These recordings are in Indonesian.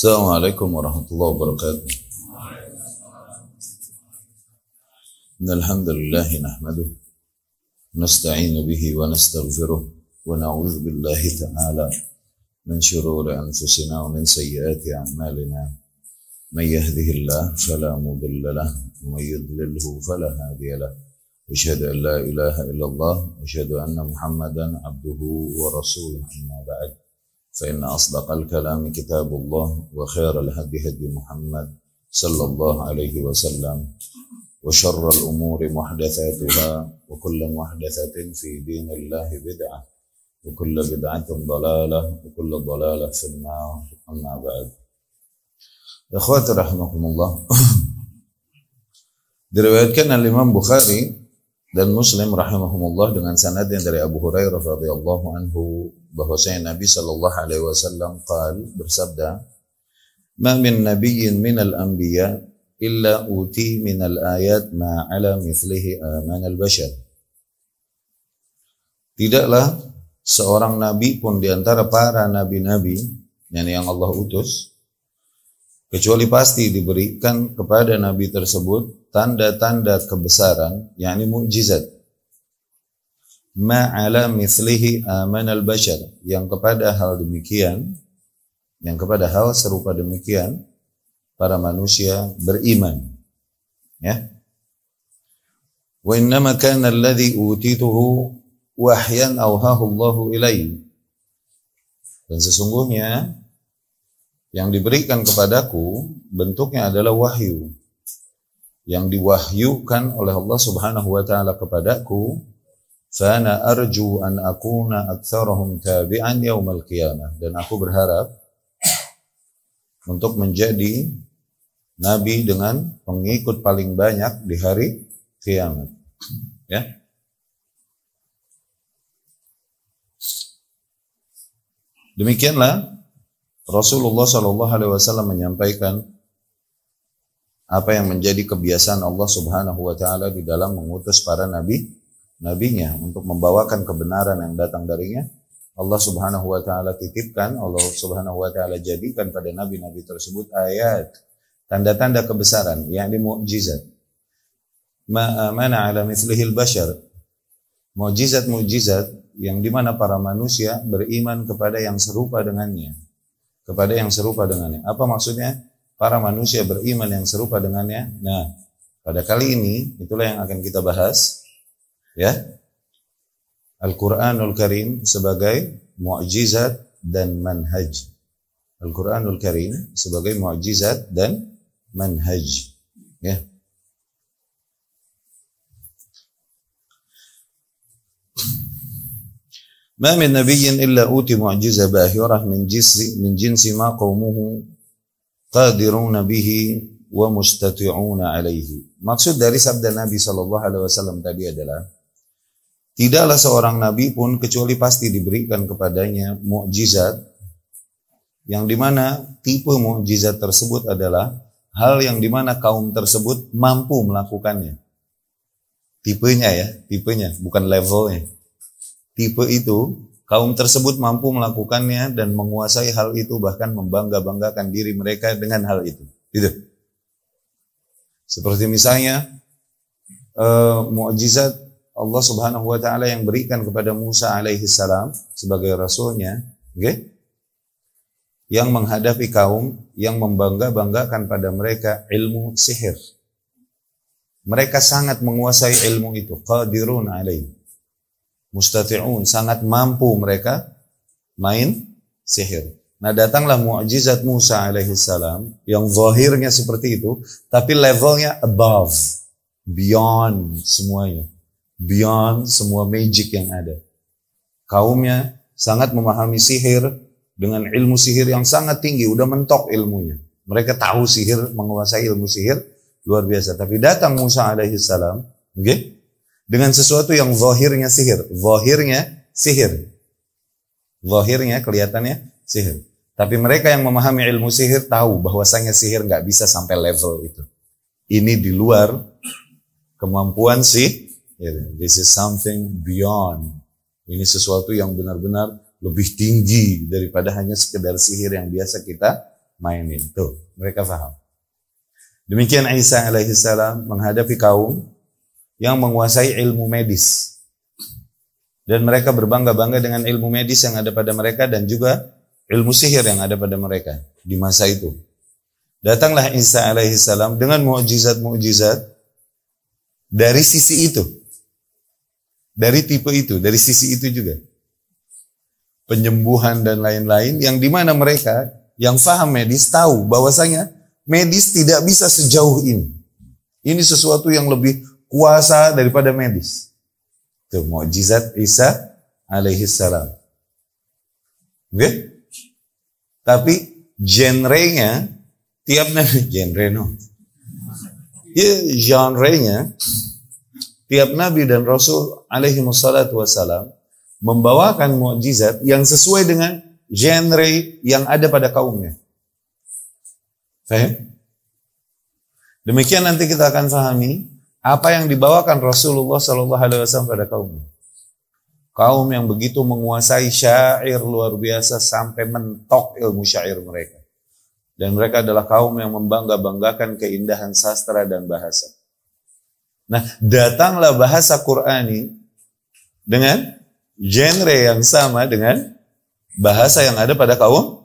السلام عليكم ورحمة الله وبركاته. إن الحمد لله نحمده نستعين به ونستغفره ونعوذ بالله تعالى من شرور أنفسنا ومن سيئات أعمالنا. من يهده الله فلا مضل له ومن يضلله فلا هادي له. أشهد أن لا إله إلا الله وأشهد أن محمدا عبده ورسوله أما بعد. فإن أصدق الكلام كتاب الله وخير الهدي هدي محمد صلى الله عليه وسلم وشر الأمور محدثاتها وكل محدثة في دين الله بدعة وكل بدعة ضلالة وكل ضلالة في النار. أما بعد. Ikhwati rahimakumullah Diriwayatkan oleh Imam Bukhari dan Muslim rahimahumullah dengan sanad yang dari Abu Hurairah radhiyallahu anhu bahwasanya Nabi sallallahu alaihi wasallam qal bersabda Ma min nabiyyin min al-anbiya illa uti min al-ayat ma ala mithlihi aman al-bashar Tidaklah seorang nabi pun di antara para nabi-nabi yang Allah utus kecuali pasti diberikan kepada nabi tersebut tanda-tanda kebesaran yakni mukjizat. Ma'ala mithlihi aman al-bashar yang kepada hal demikian yang kepada hal serupa demikian para manusia beriman. Ya. Wa innama kana alladhi utituhu wahyan awhahu Allahu ilaihi. Dan sesungguhnya yang diberikan kepadaku bentuknya adalah wahyu yang diwahyukan oleh Allah Subhanahu wa taala kepadaku fana arju an akuna aktsarahum tabi'an yaumal qiyamah. Dan aku berharap untuk menjadi nabi dengan pengikut paling banyak di hari kiamat. Ya. Demikianlah Rasulullah Shallallahu Alaihi Wasallam menyampaikan apa yang menjadi kebiasaan Allah Subhanahu Wa Taala di dalam mengutus para nabi nabinya untuk membawakan kebenaran yang datang darinya. Allah Subhanahu Wa Taala titipkan, Allah Subhanahu Wa Taala jadikan pada nabi-nabi tersebut ayat tanda-tanda kebesaran, yakni mukjizat. Ma mana ala mithlihil bashar. Mukjizat-mukjizat yang di mana para manusia beriman kepada yang serupa dengannya kepada yang serupa dengannya. Apa maksudnya? Para manusia beriman yang serupa dengannya. Nah, pada kali ini itulah yang akan kita bahas ya. Al-Qur'anul Karim sebagai mukjizat dan manhaj. Al-Qur'anul Karim sebagai mukjizat dan manhaj. Ya. ما من نبي إلا أوتي معجزة باهرة من جنس من جنس ما قومه qadiruna bihi wa mustati'una alaihi. Maksud dari sabda Nabi Shallallahu alaihi wasallam tadi adalah tidaklah seorang nabi pun kecuali pasti diberikan kepadanya mukjizat yang di mana tipe mukjizat tersebut adalah hal yang di mana kaum tersebut mampu melakukannya. Tipenya ya, tipenya, bukan levelnya. Tipe itu kaum tersebut mampu melakukannya dan menguasai hal itu bahkan membangga-banggakan diri mereka dengan hal itu. Gitu. Seperti misalnya uh, mukjizat Allah Subhanahu wa taala yang berikan kepada Musa alaihi salam sebagai rasulnya, okay? yang menghadapi kaum yang membangga-banggakan pada mereka ilmu sihir. Mereka sangat menguasai ilmu itu, qadirun alaihi mustati'un, sangat mampu mereka main sihir. Nah datanglah mukjizat Musa alaihi salam yang zahirnya seperti itu, tapi levelnya above, beyond semuanya, beyond semua magic yang ada. Kaumnya sangat memahami sihir dengan ilmu sihir yang sangat tinggi, udah mentok ilmunya. Mereka tahu sihir, menguasai ilmu sihir luar biasa. Tapi datang Musa alaihi salam, okay? Dengan sesuatu yang zahirnya sihir. Zahirnya sihir. Zahirnya kelihatannya sihir. Tapi mereka yang memahami ilmu sihir tahu bahwasanya sihir nggak bisa sampai level itu. Ini di luar kemampuan sih. This is something beyond. Ini sesuatu yang benar-benar lebih tinggi daripada hanya sekedar sihir yang biasa kita mainin. Tuh, mereka paham. Demikian Isa alaihissalam menghadapi kaum yang menguasai ilmu medis. Dan mereka berbangga-bangga dengan ilmu medis yang ada pada mereka dan juga ilmu sihir yang ada pada mereka di masa itu. Datanglah Isa alaihissalam dengan mukjizat-mukjizat dari sisi itu. Dari tipe itu, dari sisi itu juga. Penyembuhan dan lain-lain yang di mana mereka yang faham medis tahu bahwasanya medis tidak bisa sejauh ini. Ini sesuatu yang lebih kuasa daripada medis. Itu mukjizat Isa alaihi salam. Okay? Tapi genrenya tiap nabi genre no. Ya, genrenya tiap nabi dan rasul alaihi wassalatu wassalam membawakan mukjizat yang sesuai dengan genre yang ada pada kaumnya. Faham? Demikian nanti kita akan pahami apa yang dibawakan Rasulullah Shallallahu Alaihi Wasallam pada kaumnya. Kaum yang begitu menguasai syair luar biasa sampai mentok ilmu syair mereka. Dan mereka adalah kaum yang membangga-banggakan keindahan sastra dan bahasa. Nah, datanglah bahasa Qurani dengan genre yang sama dengan bahasa yang ada pada kaum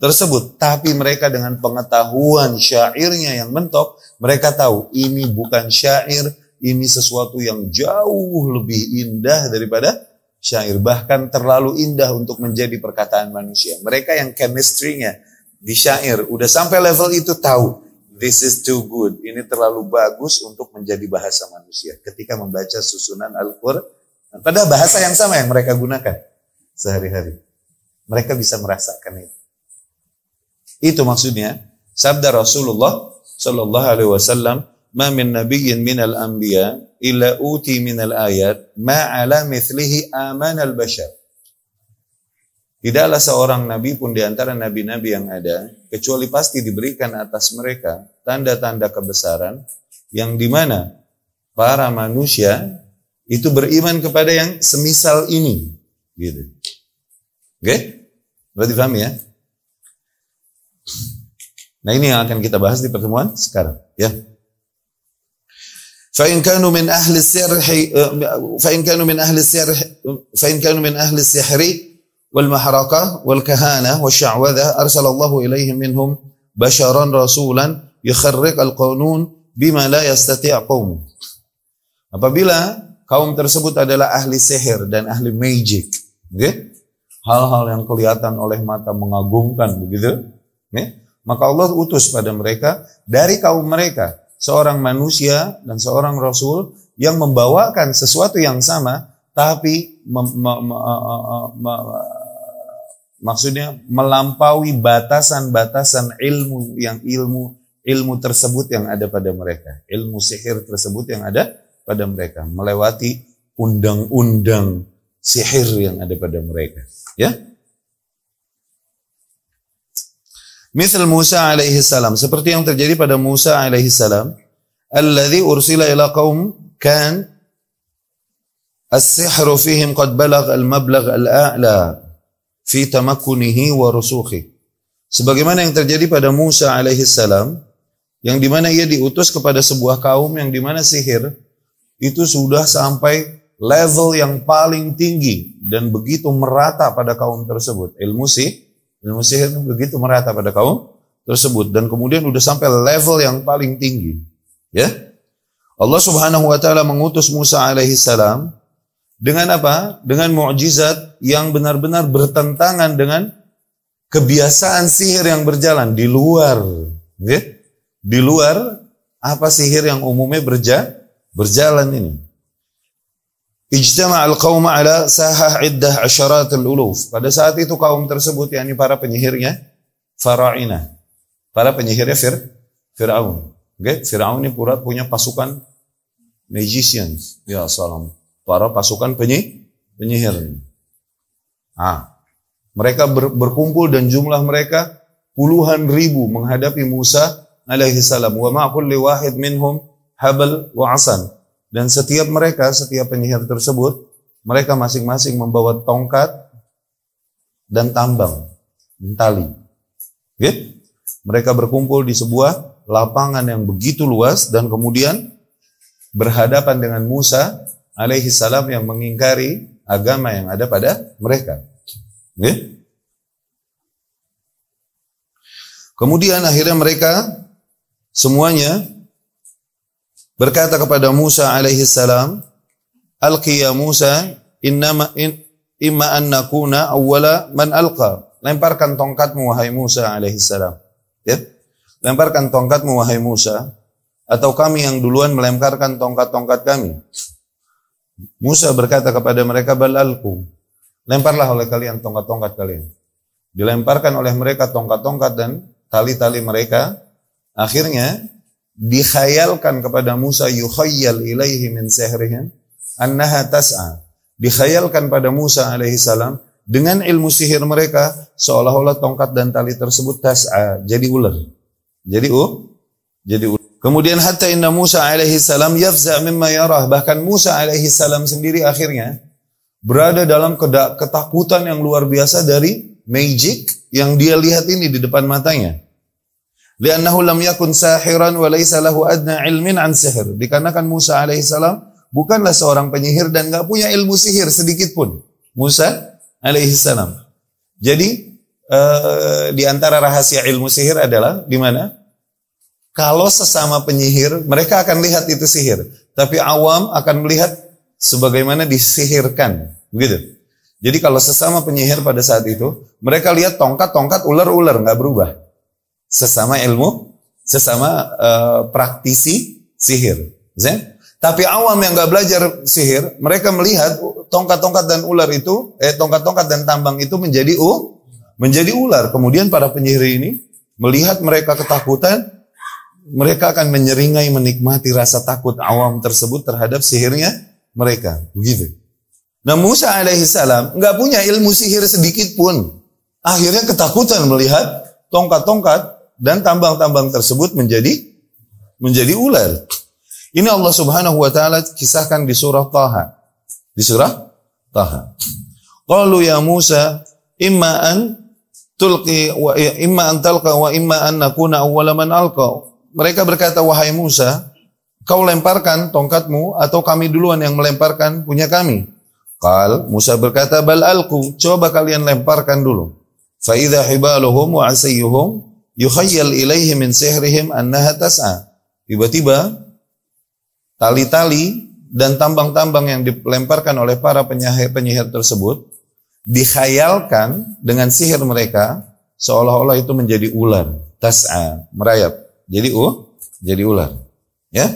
tersebut. Tapi mereka dengan pengetahuan syairnya yang mentok, mereka tahu ini bukan syair, ini sesuatu yang jauh lebih indah daripada syair. Bahkan terlalu indah untuk menjadi perkataan manusia. Mereka yang chemistry-nya di syair, udah sampai level itu tahu. This is too good. Ini terlalu bagus untuk menjadi bahasa manusia. Ketika membaca susunan Al-Quran, pada bahasa yang sama yang mereka gunakan sehari-hari. Mereka bisa merasakan itu. Itu maksudnya sabda Rasulullah sallallahu alaihi wasallam, "Ma min nabiyyin minal anbiya illa uti minal ayat ma ala mithlihi aman al bashar." Tidaklah seorang nabi pun di antara nabi-nabi yang ada kecuali pasti diberikan atas mereka tanda-tanda kebesaran yang di mana para manusia itu beriman kepada yang semisal ini gitu. Oke? Okay? Berarti paham ya? Nah ini yang akan kita bahas di pertemuan sekarang. Ya. فإن كانوا من أهل السحر فإن كانوا من أهل السحر فإن كانوا من أهل السحر والمحرقة والكهانة والشعوذة أرسل الله إليهم منهم بشرا رسولا يخرق القانون بما لا يستطيع قوم Apabila kaum tersebut adalah ahli sihir dan ahli magic, okay? hal-hal yang kelihatan oleh mata mengagumkan begitu, ya? maka Allah utus pada mereka dari kaum mereka seorang manusia dan seorang rasul yang membawakan sesuatu yang sama tapi me, me, me, me, maksudnya melampaui batasan-batasan ilmu yang ilmu ilmu tersebut yang ada pada mereka, ilmu sihir tersebut yang ada pada mereka, melewati undang-undang sihir yang ada pada mereka. Ya. Misal Musa alaihi salam, seperti yang terjadi pada Musa alaihi salam, alladhi ursila ila qaum kan as-sihru fihim qad balagh al-mablagh al-a'la fi tamakkunihi wa rusukhi. Sebagaimana yang terjadi pada Musa alaihi salam, yang di mana ia diutus kepada sebuah kaum yang di mana sihir itu sudah sampai level yang paling tinggi dan begitu merata pada kaum tersebut. Ilmu sih, ilmu sihir begitu merata pada kaum tersebut dan kemudian udah sampai level yang paling tinggi. Ya. Allah Subhanahu wa taala mengutus Musa alaihi salam dengan apa? Dengan mukjizat yang benar-benar bertentangan dengan kebiasaan sihir yang berjalan di luar, ya. Di luar apa sihir yang umumnya berja, berjalan ini. Ijtama al-qawm ala sahah iddah asyarat al-uluf. Pada saat itu kaum tersebut, yakni para penyihirnya, Fara'ina. Para penyihirnya Fir, Fir'aun. Okay? Fir'aun ini pura punya pasukan magicians. Ya salam. Para pasukan penyih, penyihir. Ah, mereka ber, berkumpul dan jumlah mereka puluhan ribu menghadapi Musa alaihi salam. Wa ma'kulli wahid minhum habal wa asan dan setiap mereka, setiap penyihir tersebut, mereka masing-masing membawa tongkat dan tambang, tali. Gitu? Mereka berkumpul di sebuah lapangan yang begitu luas dan kemudian berhadapan dengan Musa alaihi salam yang mengingkari agama yang ada pada mereka. Okay? Kemudian akhirnya mereka semuanya berkata kepada Musa alaihi salam, "Alqi ya Musa, innama in, imma an nakuna awwala man alqa." Lemparkan tongkatmu wahai Musa alaihi salam. Ya. Lemparkan tongkatmu wahai Musa atau kami yang duluan melemparkan tongkat-tongkat kami. Musa berkata kepada mereka, "Balalku." Lemparlah oleh kalian tongkat-tongkat kalian. Dilemparkan oleh mereka tongkat-tongkat dan tali-tali mereka. Akhirnya dikhayalkan kepada Musa yukhayyal ilaihi min sihrihim annaha tas'a. Dikhayalkan pada Musa alaihi salam dengan ilmu sihir mereka seolah-olah tongkat dan tali tersebut tas'a, jadi ular. Jadi uh, jadi ular. Kemudian hatta inna Musa alaihi salam yafza mimma yarah. Bahkan Musa alaihi salam sendiri akhirnya berada dalam ketakutan yang luar biasa dari magic yang dia lihat ini di depan matanya. Liannahu lam yakun sahiran wa laysa lahu adna ilmin an sihir. Dikarenakan Musa alaihissalam bukanlah seorang penyihir dan nggak punya ilmu sihir sedikit pun. Musa alaihissalam. Jadi uh, di antara rahasia ilmu sihir adalah di mana? Kalau sesama penyihir, mereka akan lihat itu sihir. Tapi awam akan melihat sebagaimana disihirkan. Begitu. Jadi kalau sesama penyihir pada saat itu, mereka lihat tongkat-tongkat ular-ular nggak berubah sesama ilmu, sesama uh, praktisi sihir. Zin? Tapi awam yang nggak belajar sihir, mereka melihat tongkat-tongkat dan ular itu, eh tongkat-tongkat dan tambang itu menjadi u, menjadi ular. Kemudian para penyihir ini melihat mereka ketakutan, mereka akan menyeringai menikmati rasa takut awam tersebut terhadap sihirnya mereka. Begitu. Nah Musa alaihissalam nggak punya ilmu sihir sedikit pun. Akhirnya ketakutan melihat tongkat-tongkat dan tambang-tambang tersebut menjadi menjadi ular. Ini Allah Subhanahu wa taala kisahkan di surah Taha. Di surah Taha. Qalu ya Musa imma an tulqi wa imma an talqa wa imma an nakuna awwala man alqa. Mereka berkata wahai Musa, kau lemparkan tongkatmu atau kami duluan yang melemparkan punya kami. Qal Musa berkata bal alqu, coba kalian lemparkan dulu. Fa idza hibaluhum wa asiyuhum yukhayyal ilaihi min sihrihim annaha tas'a. Tiba-tiba tali-tali dan tambang-tambang yang dilemparkan oleh para penyihir-penyihir tersebut dikhayalkan dengan sihir mereka seolah-olah itu menjadi ular, tas'a, merayap. Jadi uh, jadi ular. Ya?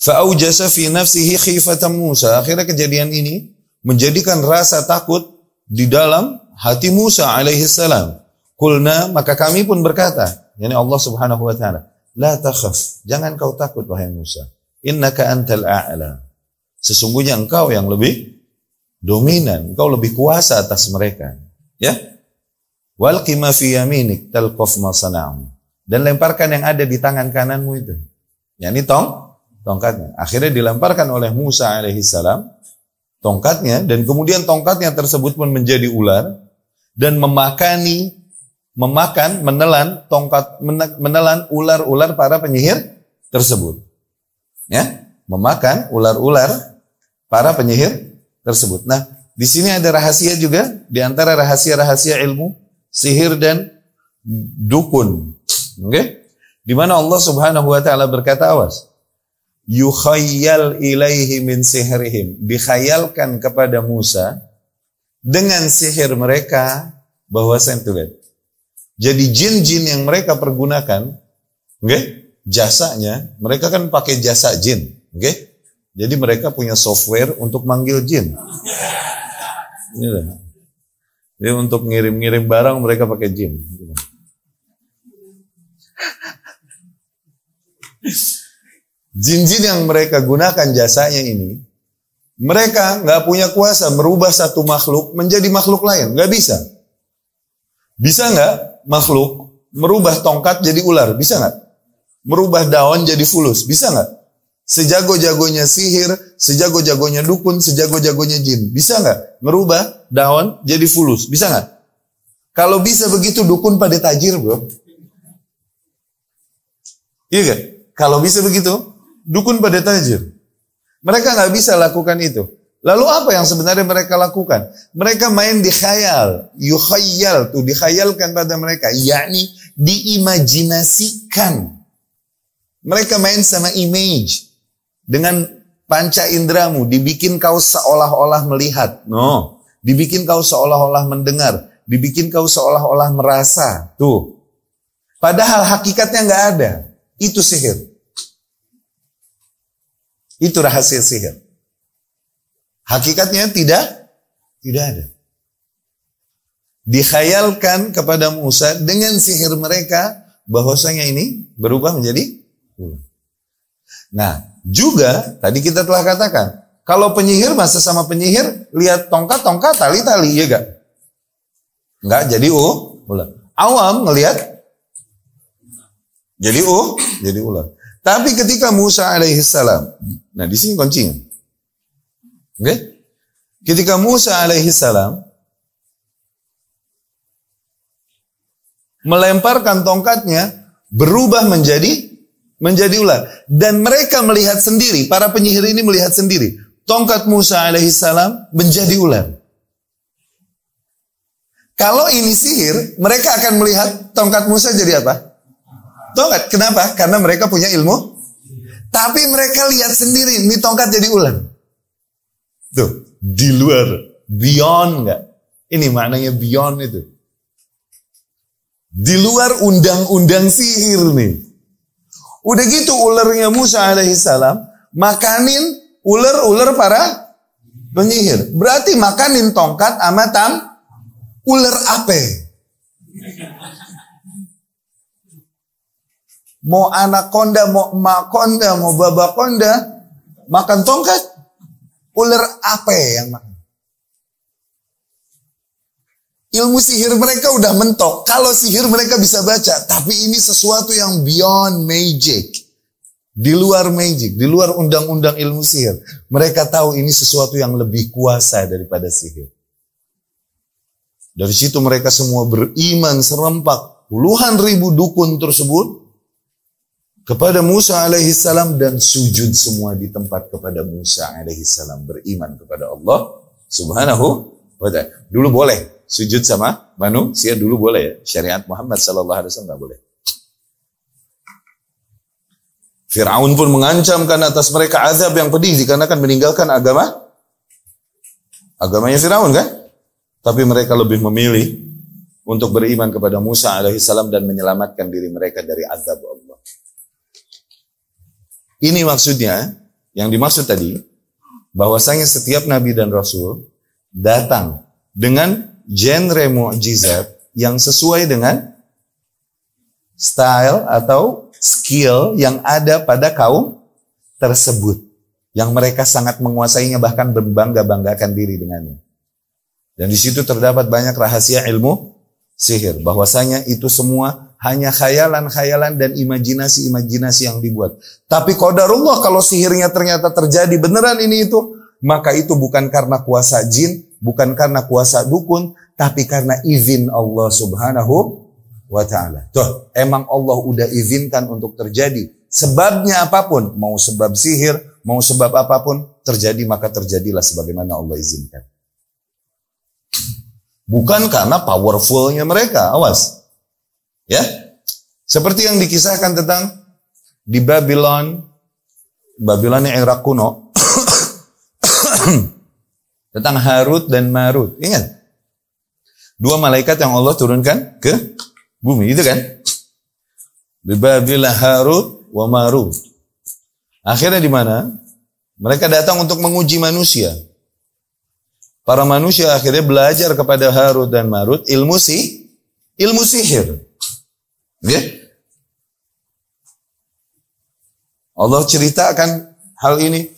Fa'aujasa fi nafsihi khifatan Musa. Akhirnya kejadian ini menjadikan rasa takut di dalam hati Musa alaihi salam. Kulna maka kami pun berkata, yani Allah Subhanahu wa taala, la takhaf, jangan kau takut wahai Musa. Innaka antal a'la. Sesungguhnya engkau yang lebih dominan, engkau lebih kuasa atas mereka. Ya? Wal ma fi yaminik talqaf ma sana'u. Dan lemparkan yang ada di tangan kananmu itu. Yani tong, tongkatnya. Akhirnya dilemparkan oleh Musa alaihissalam tongkatnya dan kemudian tongkatnya tersebut pun menjadi ular dan memakani memakan, menelan tongkat menelan ular-ular para penyihir tersebut. Ya, memakan ular-ular para penyihir tersebut. Nah, di sini ada rahasia juga di antara rahasia-rahasia ilmu sihir dan dukun. Oke? Okay? Di mana Allah Subhanahu wa taala berkata awas. Yukhayyal ilaihi min sihrihim. Dikhayalkan kepada Musa dengan sihir mereka bahwa saya jadi jin-jin yang mereka pergunakan, okay, jasanya, mereka kan pakai jasa jin, okay? Jadi mereka punya software untuk manggil jin. Jadi untuk ngirim-ngirim barang mereka pakai jin. Jin-jin yang mereka gunakan jasanya ini, mereka nggak punya kuasa merubah satu makhluk menjadi makhluk lain, nggak bisa. Bisa nggak makhluk merubah tongkat jadi ular? Bisa nggak? Merubah daun jadi fulus? Bisa nggak? Sejago-jagonya sihir, sejago-jagonya dukun, sejago-jagonya jin. Bisa nggak? Merubah daun jadi fulus? Bisa nggak? Kalau bisa begitu dukun pada tajir bro. Iya kan? Kalau bisa begitu, dukun pada tajir. Mereka nggak bisa lakukan itu. Lalu apa yang sebenarnya mereka lakukan? Mereka main di khayal, yukhayal tuh dikhayalkan pada mereka, yakni diimajinasikan. Mereka main sama image dengan panca indramu, dibikin kau seolah-olah melihat. No, dibikin kau seolah-olah mendengar, dibikin kau seolah-olah merasa. Tuh, padahal hakikatnya nggak ada. Itu sihir. Itu rahasia sihir. Hakikatnya tidak tidak ada. Dikhayalkan kepada Musa dengan sihir mereka bahwasanya ini berubah menjadi ular. Nah, juga tadi kita telah katakan, kalau penyihir masa sama penyihir lihat tongkat tongkat tali tali ya gak? Enggak jadi uh ular. Awam ngelihat jadi uh jadi ular. Tapi ketika Musa alaihissalam, nah di sini kuncinya. Okay? Ketika Musa alaihi salam melemparkan tongkatnya berubah menjadi menjadi ular. Dan mereka melihat sendiri para penyihir ini melihat sendiri tongkat Musa alaihi salam menjadi ular. Kalau ini sihir mereka akan melihat tongkat Musa jadi apa? Tongkat. Kenapa? Karena mereka punya ilmu. Tapi mereka lihat sendiri ini tongkat jadi ular Tuh, di luar, beyond nggak? Ini maknanya beyond itu. Di luar undang-undang sihir nih. Udah gitu ularnya Musa alaihissalam makanin ular-ular para penyihir. Berarti makanin tongkat sama tam ular apa? Mau anaconda, mau makonda, mau babakonda, makan tongkat. Ular apa ya yang makan? Ilmu sihir mereka udah mentok. Kalau sihir mereka bisa baca. Tapi ini sesuatu yang beyond magic. Di luar magic, di luar undang-undang ilmu sihir. Mereka tahu ini sesuatu yang lebih kuasa daripada sihir. Dari situ mereka semua beriman serempak. Puluhan ribu dukun tersebut kepada Musa alaihi salam dan sujud semua di tempat kepada Musa alaihi salam beriman kepada Allah subhanahu wa ta'ala. Dulu boleh sujud sama manusia dulu boleh ya. Syariat Muhammad sallallahu alaihi wasallam boleh. Fir'aun pun mengancamkan atas mereka azab yang pedih dikarenakan meninggalkan agama agamanya Fir'aun kan? Tapi mereka lebih memilih untuk beriman kepada Musa alaihi salam dan menyelamatkan diri mereka dari azab Allah. Ini maksudnya, yang dimaksud tadi, bahwasanya setiap nabi dan rasul datang dengan genre mukjizat yang sesuai dengan style atau skill yang ada pada kaum tersebut yang mereka sangat menguasainya bahkan berbangga-banggakan diri dengannya. Dan di situ terdapat banyak rahasia ilmu sihir bahwasanya itu semua hanya khayalan-khayalan dan imajinasi-imajinasi yang dibuat. Tapi qadarullah kalau sihirnya ternyata terjadi beneran ini itu, maka itu bukan karena kuasa jin, bukan karena kuasa dukun, tapi karena izin Allah Subhanahu wa taala. Tuh, emang Allah udah izinkan untuk terjadi. Sebabnya apa pun, mau sebab sihir, mau sebab apa pun terjadi maka terjadilah sebagaimana Allah izinkan. Bukan karena powerfulnya mereka, awas. Ya, seperti yang dikisahkan tentang di Babylon, yang Irak kuno, tentang Harut dan Marut. Ingat, dua malaikat yang Allah turunkan ke bumi, itu kan? Babylon Harut wa Marut. Akhirnya di mana? Mereka datang untuk menguji manusia. Para manusia akhirnya belajar kepada Harut dan Marut ilmu si ilmu sihir. Ya? Allah ceritakan hal ini.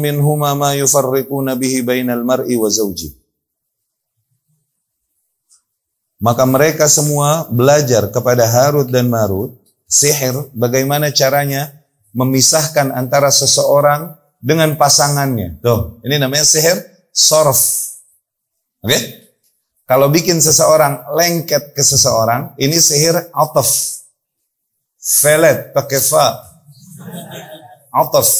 Minhuma ma yufarriquna bihi bainal mar'i wa zawji. Maka mereka semua belajar kepada Harut dan Marut sihir bagaimana caranya memisahkan antara seseorang dengan pasangannya. Tuh, ini namanya sihir sorf. Oke? Okay? Kalau bikin seseorang lengket ke seseorang, ini sihir ataf. Felet pakai fa. Ataf.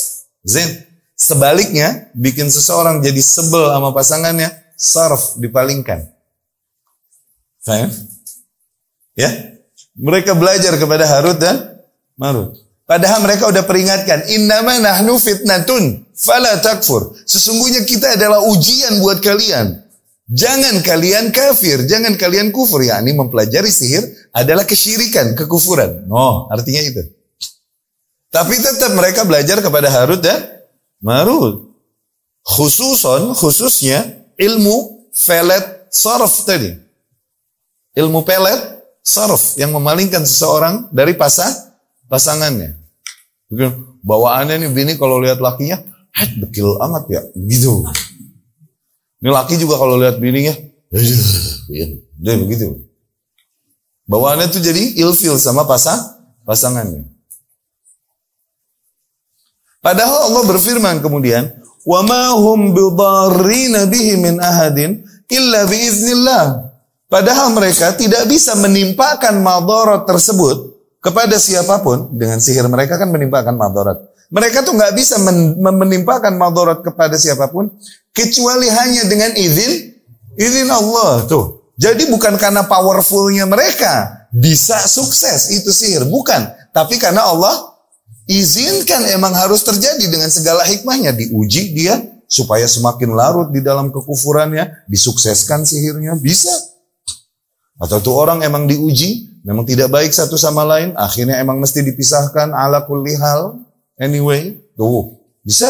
Zain. Sebaliknya, bikin seseorang jadi sebel sama pasangannya, sarf dipalingkan. Faham? Ya? Mereka belajar kepada Harut dan Marut. Padahal mereka udah peringatkan, innama nahnu fitnatun, fala takfur. Sesungguhnya kita adalah ujian buat kalian. Jangan kalian kafir, jangan kalian kufur. Ya, ini mempelajari sihir adalah kesyirikan, kekufuran. Oh, artinya itu. Tapi tetap mereka belajar kepada Harut dan Marut. Khususon, khususnya ilmu felet sarf tadi. Ilmu pelet sarf yang memalingkan seseorang dari pasah pasangannya. Bawaannya nih bini kalau lihat lakinya, heh dekil amat ya, gitu. Ini laki juga kalau lihat bininya, dia begitu. Bawaannya tuh jadi ilfil sama pasang pasangannya. Padahal Allah berfirman kemudian, "Wa ma hum bidarrina bihi min ahadin illa biiznillah." Padahal mereka tidak bisa menimpakan madarat tersebut kepada siapa pun dengan sihir mereka kan menimpakan madarat. Mereka tuh nggak bisa men menimpakan madarat kepada siapa pun kecuali hanya dengan izin izin Allah tuh. Jadi bukan karena powerfulnya mereka bisa sukses itu sihir, bukan. Tapi karena Allah izinkan emang harus terjadi dengan segala hikmahnya diuji dia supaya semakin larut di dalam kekufurannya, disukseskan sihirnya bisa. Atau tuh orang emang diuji memang tidak baik satu sama lain, akhirnya emang mesti dipisahkan ala kulli hal. Anyway, tuh bisa.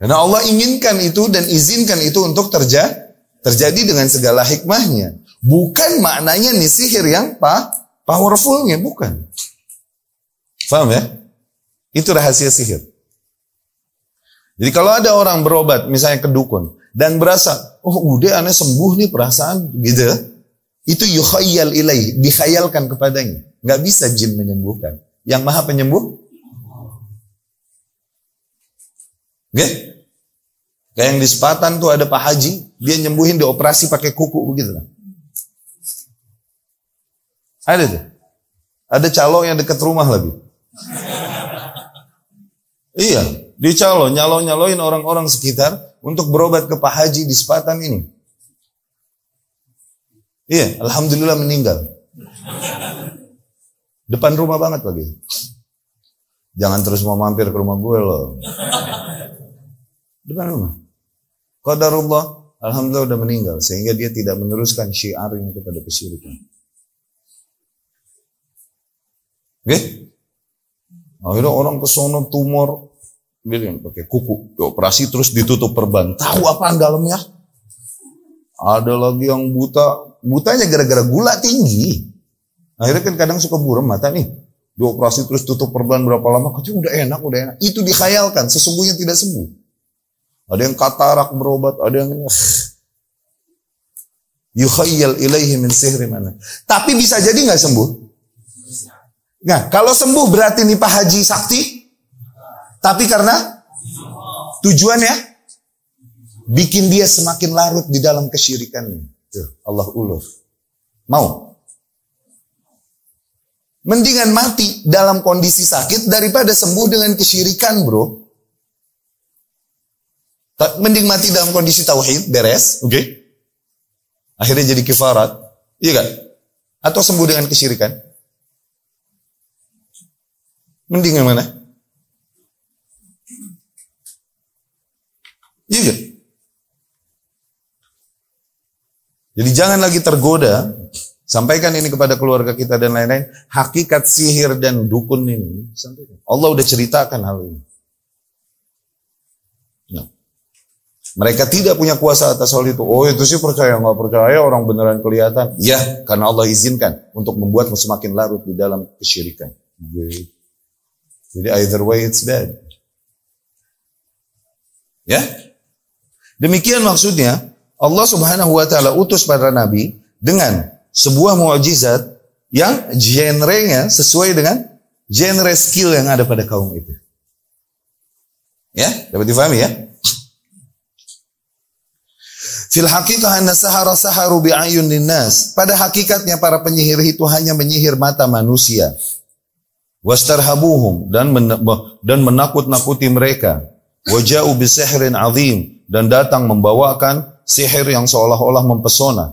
Karena Allah inginkan itu dan izinkan itu untuk terjadi terjadi dengan segala hikmahnya. Bukan maknanya nih sihir yang pa, powerfulnya, bukan. Faham ya? Itu rahasia sihir. Jadi kalau ada orang berobat, misalnya ke dukun, dan berasa, oh udah aneh sembuh nih perasaan, gitu. Itu yuhayyal ilaih, dikhayalkan kepadanya. Nggak bisa jin menyembuhkan. Yang maha penyembuh? Oke? Kayak yang di Sepatan tuh ada Pak Haji, dia nyembuhin di operasi pakai kuku begitu lah. Ada tuh. Ada calo yang dekat rumah lagi. iya, di calo, nyalo-nyaloin orang-orang sekitar untuk berobat ke Pak Haji di Sepatan ini. Iya, alhamdulillah meninggal. Depan rumah banget lagi. Jangan terus mau mampir ke rumah gue loh. Depan rumah. Qadarullah, alhamdulillah udah meninggal sehingga dia tidak meneruskan syiar ini kepada kesyirikan. Oke? Okay? Akhirnya orang ke sono tumor, bilang pakai kuku, operasi terus ditutup perban. Tahu apa dalamnya? Ada lagi yang buta, Butanya gara-gara gula tinggi. Akhirnya kan kadang suka buram mata nih. Dioperasi terus tutup perban berapa lama, kecil udah enak, udah enak. Itu dikhayalkan, sesungguhnya tidak sembuh. Ada yang katarak berobat, ada yang yukhayal ilaihi min sihri mana. Tapi bisa jadi nggak sembuh. Nah, kalau sembuh berarti nih Pak Haji sakti. Tapi karena tujuannya bikin dia semakin larut di dalam kesyirikannya. Tuh, Allah uluf. Mau? Mendingan mati dalam kondisi sakit daripada sembuh dengan kesyirikan, bro. Mending mati dalam kondisi tauhid, beres, oke? Okay? Akhirnya jadi kifarat, iya kan? Atau sembuh dengan kesyirikan? Mending yang mana? Iya kan? Jadi jangan lagi tergoda. Sampaikan ini kepada keluarga kita dan lain-lain. Hakikat sihir dan dukun ini. Allah udah ceritakan hal ini. Nah. Mereka tidak punya kuasa atas hal itu. Oh itu sih percaya nggak percaya orang beneran kelihatan. Ya karena Allah izinkan untuk membuatmu semakin larut di dalam kesyirikan. Jadi either way it's bad. Ya. Demikian maksudnya Allah Subhanahu wa taala utus para nabi dengan sebuah mukjizat yang genrenya sesuai dengan genre skill yang ada pada kaum itu. Ya, dapat difahami ya? Fil haqiqah anna sahara saharu bi'ayun linnas. Pada hakikatnya para penyihir itu hanya menyihir mata manusia. Wastarhabuhum dan dan menakut-nakuti mereka. Waja'u bisihrin azim dan datang membawakan sihir yang seolah-olah mempesona.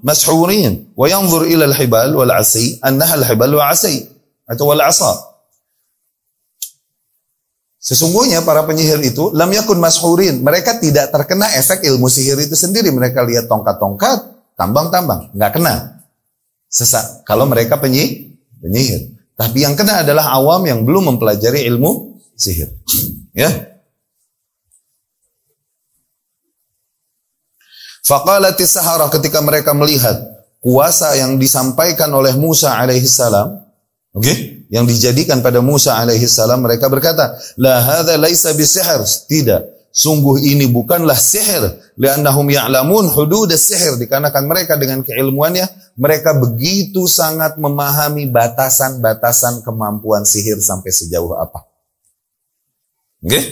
Mashurin wa yanzur ila al-hibal wal 'asi annaha al-hibal wa 'asi atau 'asa. Sesungguhnya para penyihir itu lam yakun mashurin. Mereka tidak terkena efek ilmu sihir itu sendiri. Mereka lihat tongkat-tongkat, tambang-tambang, nggak kena. Sesak. Kalau mereka penyihir, penyihir. Tapi yang kena adalah awam yang belum mempelajari ilmu sihir. Ya. Faqalatis sahara ketika mereka melihat kuasa yang disampaikan oleh Musa alaihissalam, Oke, okay? yang dijadikan pada Musa alaihi salam mereka berkata, "La hadza laisa bisihr." Tidak, sungguh ini bukanlah sihir, li'annahum ya'lamun hudud sihir dikarenakan mereka dengan keilmuannya mereka begitu sangat memahami batasan-batasan kemampuan sihir sampai sejauh apa. Oke? Okay?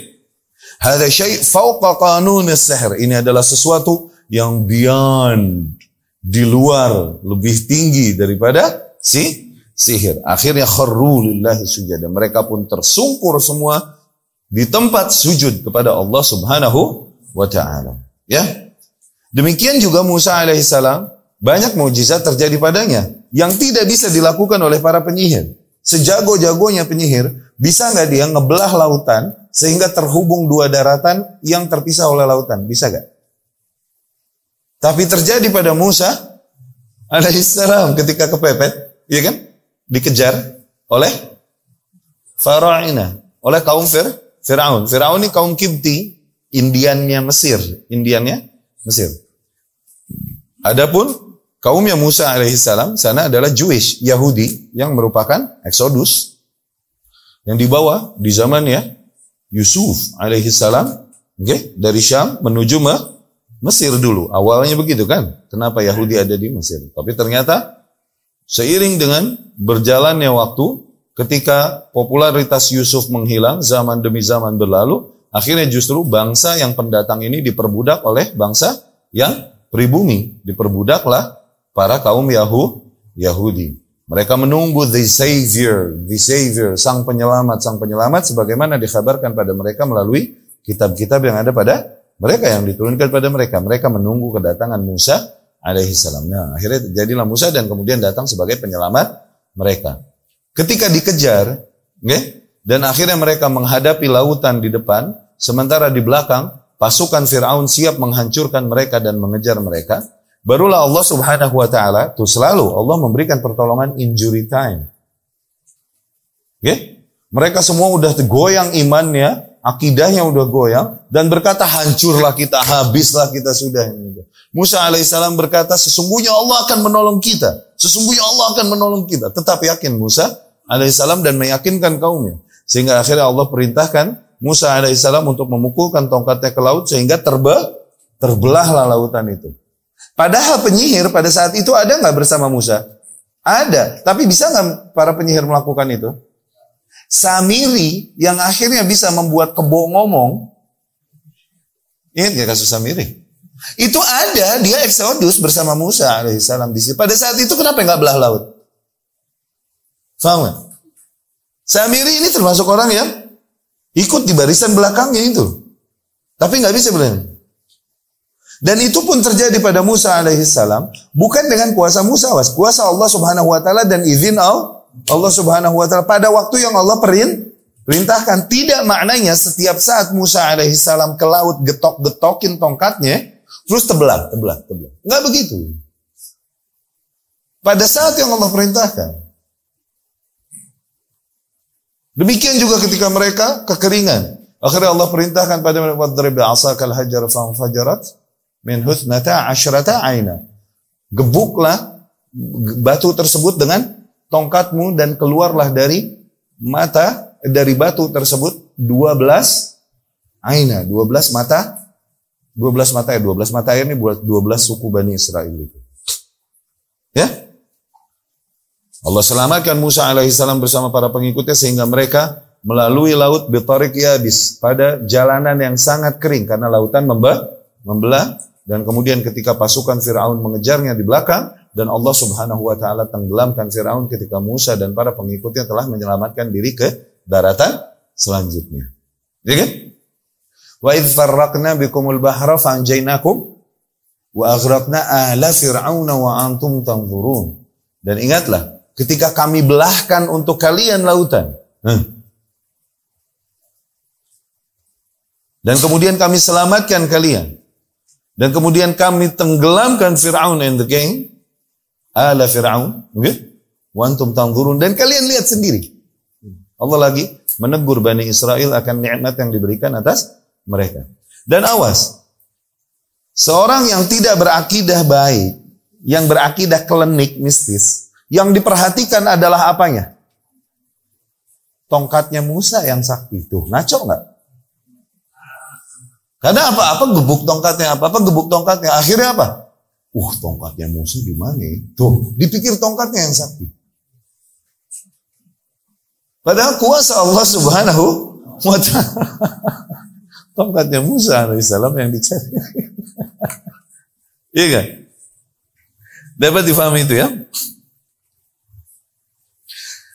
Hadza syai' fawqa qanun sihir. Ini adalah sesuatu yang beyond di luar lebih tinggi daripada si sihir. Akhirnya kharru lillahi sujada. Mereka pun tersungkur semua di tempat sujud kepada Allah Subhanahu wa taala. Ya. Demikian juga Musa alaihissalam banyak mukjizat terjadi padanya yang tidak bisa dilakukan oleh para penyihir. Sejago-jagonya penyihir, bisa nggak dia ngebelah lautan sehingga terhubung dua daratan yang terpisah oleh lautan? Bisa nggak? Tapi terjadi pada Musa alaihissalam ketika kepepet, ya kan? dikejar oleh Faraina, oleh kaum Fir, Firaun. Firaun ini kaum Kibti, Indiannya Mesir, Indiannya Mesir. Adapun kaumnya Musa alaihissalam sana adalah Jewish, Yahudi yang merupakan Exodus yang dibawa di zamannya Yusuf alaihissalam, okay, dari Syam menuju Mesir dulu. Awalnya begitu kan? Kenapa Yahudi ada di Mesir? Tapi ternyata Seiring dengan berjalannya waktu, ketika popularitas Yusuf menghilang, zaman demi zaman berlalu, akhirnya justru bangsa yang pendatang ini diperbudak oleh bangsa yang pribumi. Diperbudaklah para kaum Yahu, Yahudi. Mereka menunggu the Savior, the Savior, sang penyelamat, sang penyelamat, sebagaimana dikabarkan pada mereka melalui kitab-kitab yang ada pada mereka yang diturunkan pada mereka. Mereka menunggu kedatangan Musa alaihi salam. Nah, akhirnya jadilah Musa dan kemudian datang sebagai penyelamat mereka. Ketika dikejar, okay, dan akhirnya mereka menghadapi lautan di depan, sementara di belakang pasukan Firaun siap menghancurkan mereka dan mengejar mereka. Barulah Allah Subhanahu wa taala tuh selalu Allah memberikan pertolongan injury time. Okay? Mereka semua udah goyang imannya, akidahnya udah goyang dan berkata hancurlah kita, habislah kita sudah. Musa alaihissalam berkata sesungguhnya Allah akan menolong kita, sesungguhnya Allah akan menolong kita. Tetap yakin Musa alaihissalam dan meyakinkan kaumnya. Sehingga akhirnya Allah perintahkan Musa alaihissalam untuk memukulkan tongkatnya ke laut sehingga terbe terbelahlah lautan itu. Padahal penyihir pada saat itu ada nggak bersama Musa? Ada, tapi bisa nggak para penyihir melakukan itu? Samiri yang akhirnya bisa membuat kebo ngomong. Ingat gak kasus Samiri? Itu ada, dia Exodus bersama Musa alaihissalam di situ. Pada saat itu kenapa nggak belah laut? Faham Samiri ini termasuk orang yang ikut di barisan belakangnya itu. Tapi nggak bisa belah. Dan itu pun terjadi pada Musa alaihissalam. Bukan dengan kuasa Musa, was. kuasa Allah subhanahu wa ta'ala dan izin Allah Allah Subhanahu wa taala pada waktu yang Allah perin, perintahkan tidak maknanya setiap saat Musa alaihi salam ke laut getok-getokin tongkatnya terus tebelah, tebelah, tebelah. Enggak begitu. Pada saat yang Allah perintahkan. Demikian juga ketika mereka kekeringan. Akhirnya Allah perintahkan pada mereka asakal hajar fajarat min huthnata asyrata aina. Gebuklah batu tersebut dengan tongkatmu dan keluarlah dari mata dari batu tersebut 12 aina, 12 mata 12 mata ya, 12 mata air ini buat 12 suku Bani Israel itu. Ya? Allah selamatkan Musa alaihissalam bersama para pengikutnya sehingga mereka melalui laut bitarik yabis pada jalanan yang sangat kering karena lautan membelah, membelah dan kemudian ketika pasukan Firaun mengejarnya di belakang dan Allah Subhanahu wa taala tenggelamkan Firaun ketika Musa dan para pengikutnya telah menyelamatkan diri ke daratan selanjutnya. Ya kan? Wa idh farraqna bikumul bahra fa'anjaynakum wa aghraqna ahla fir'auna wa antum tanzurun. Dan ingatlah ketika kami belahkan untuk kalian lautan. Dan kemudian kami selamatkan kalian. Dan kemudian kami tenggelamkan Fir'aun and the gang. Ala Fir'aun. Okay? Wantum tanzurun. Dan kalian lihat sendiri. Allah lagi menegur Bani Israel akan nikmat yang diberikan atas mereka. Dan awas. Seorang yang tidak berakidah baik. Yang berakidah klenik mistis. Yang diperhatikan adalah apanya? Tongkatnya Musa yang sakti. Tuh, ngaco nggak? Karena apa-apa gebuk tongkatnya, apa-apa gebuk tongkatnya. Akhirnya apa? Uh, tongkatnya musuh di mana? Tuh, dipikir tongkatnya yang sakti. Padahal kuasa Allah Subhanahu wa taala. Tongkatnya Musa alaihissalam yang dicari. Iya kan? Dapat difahami itu ya?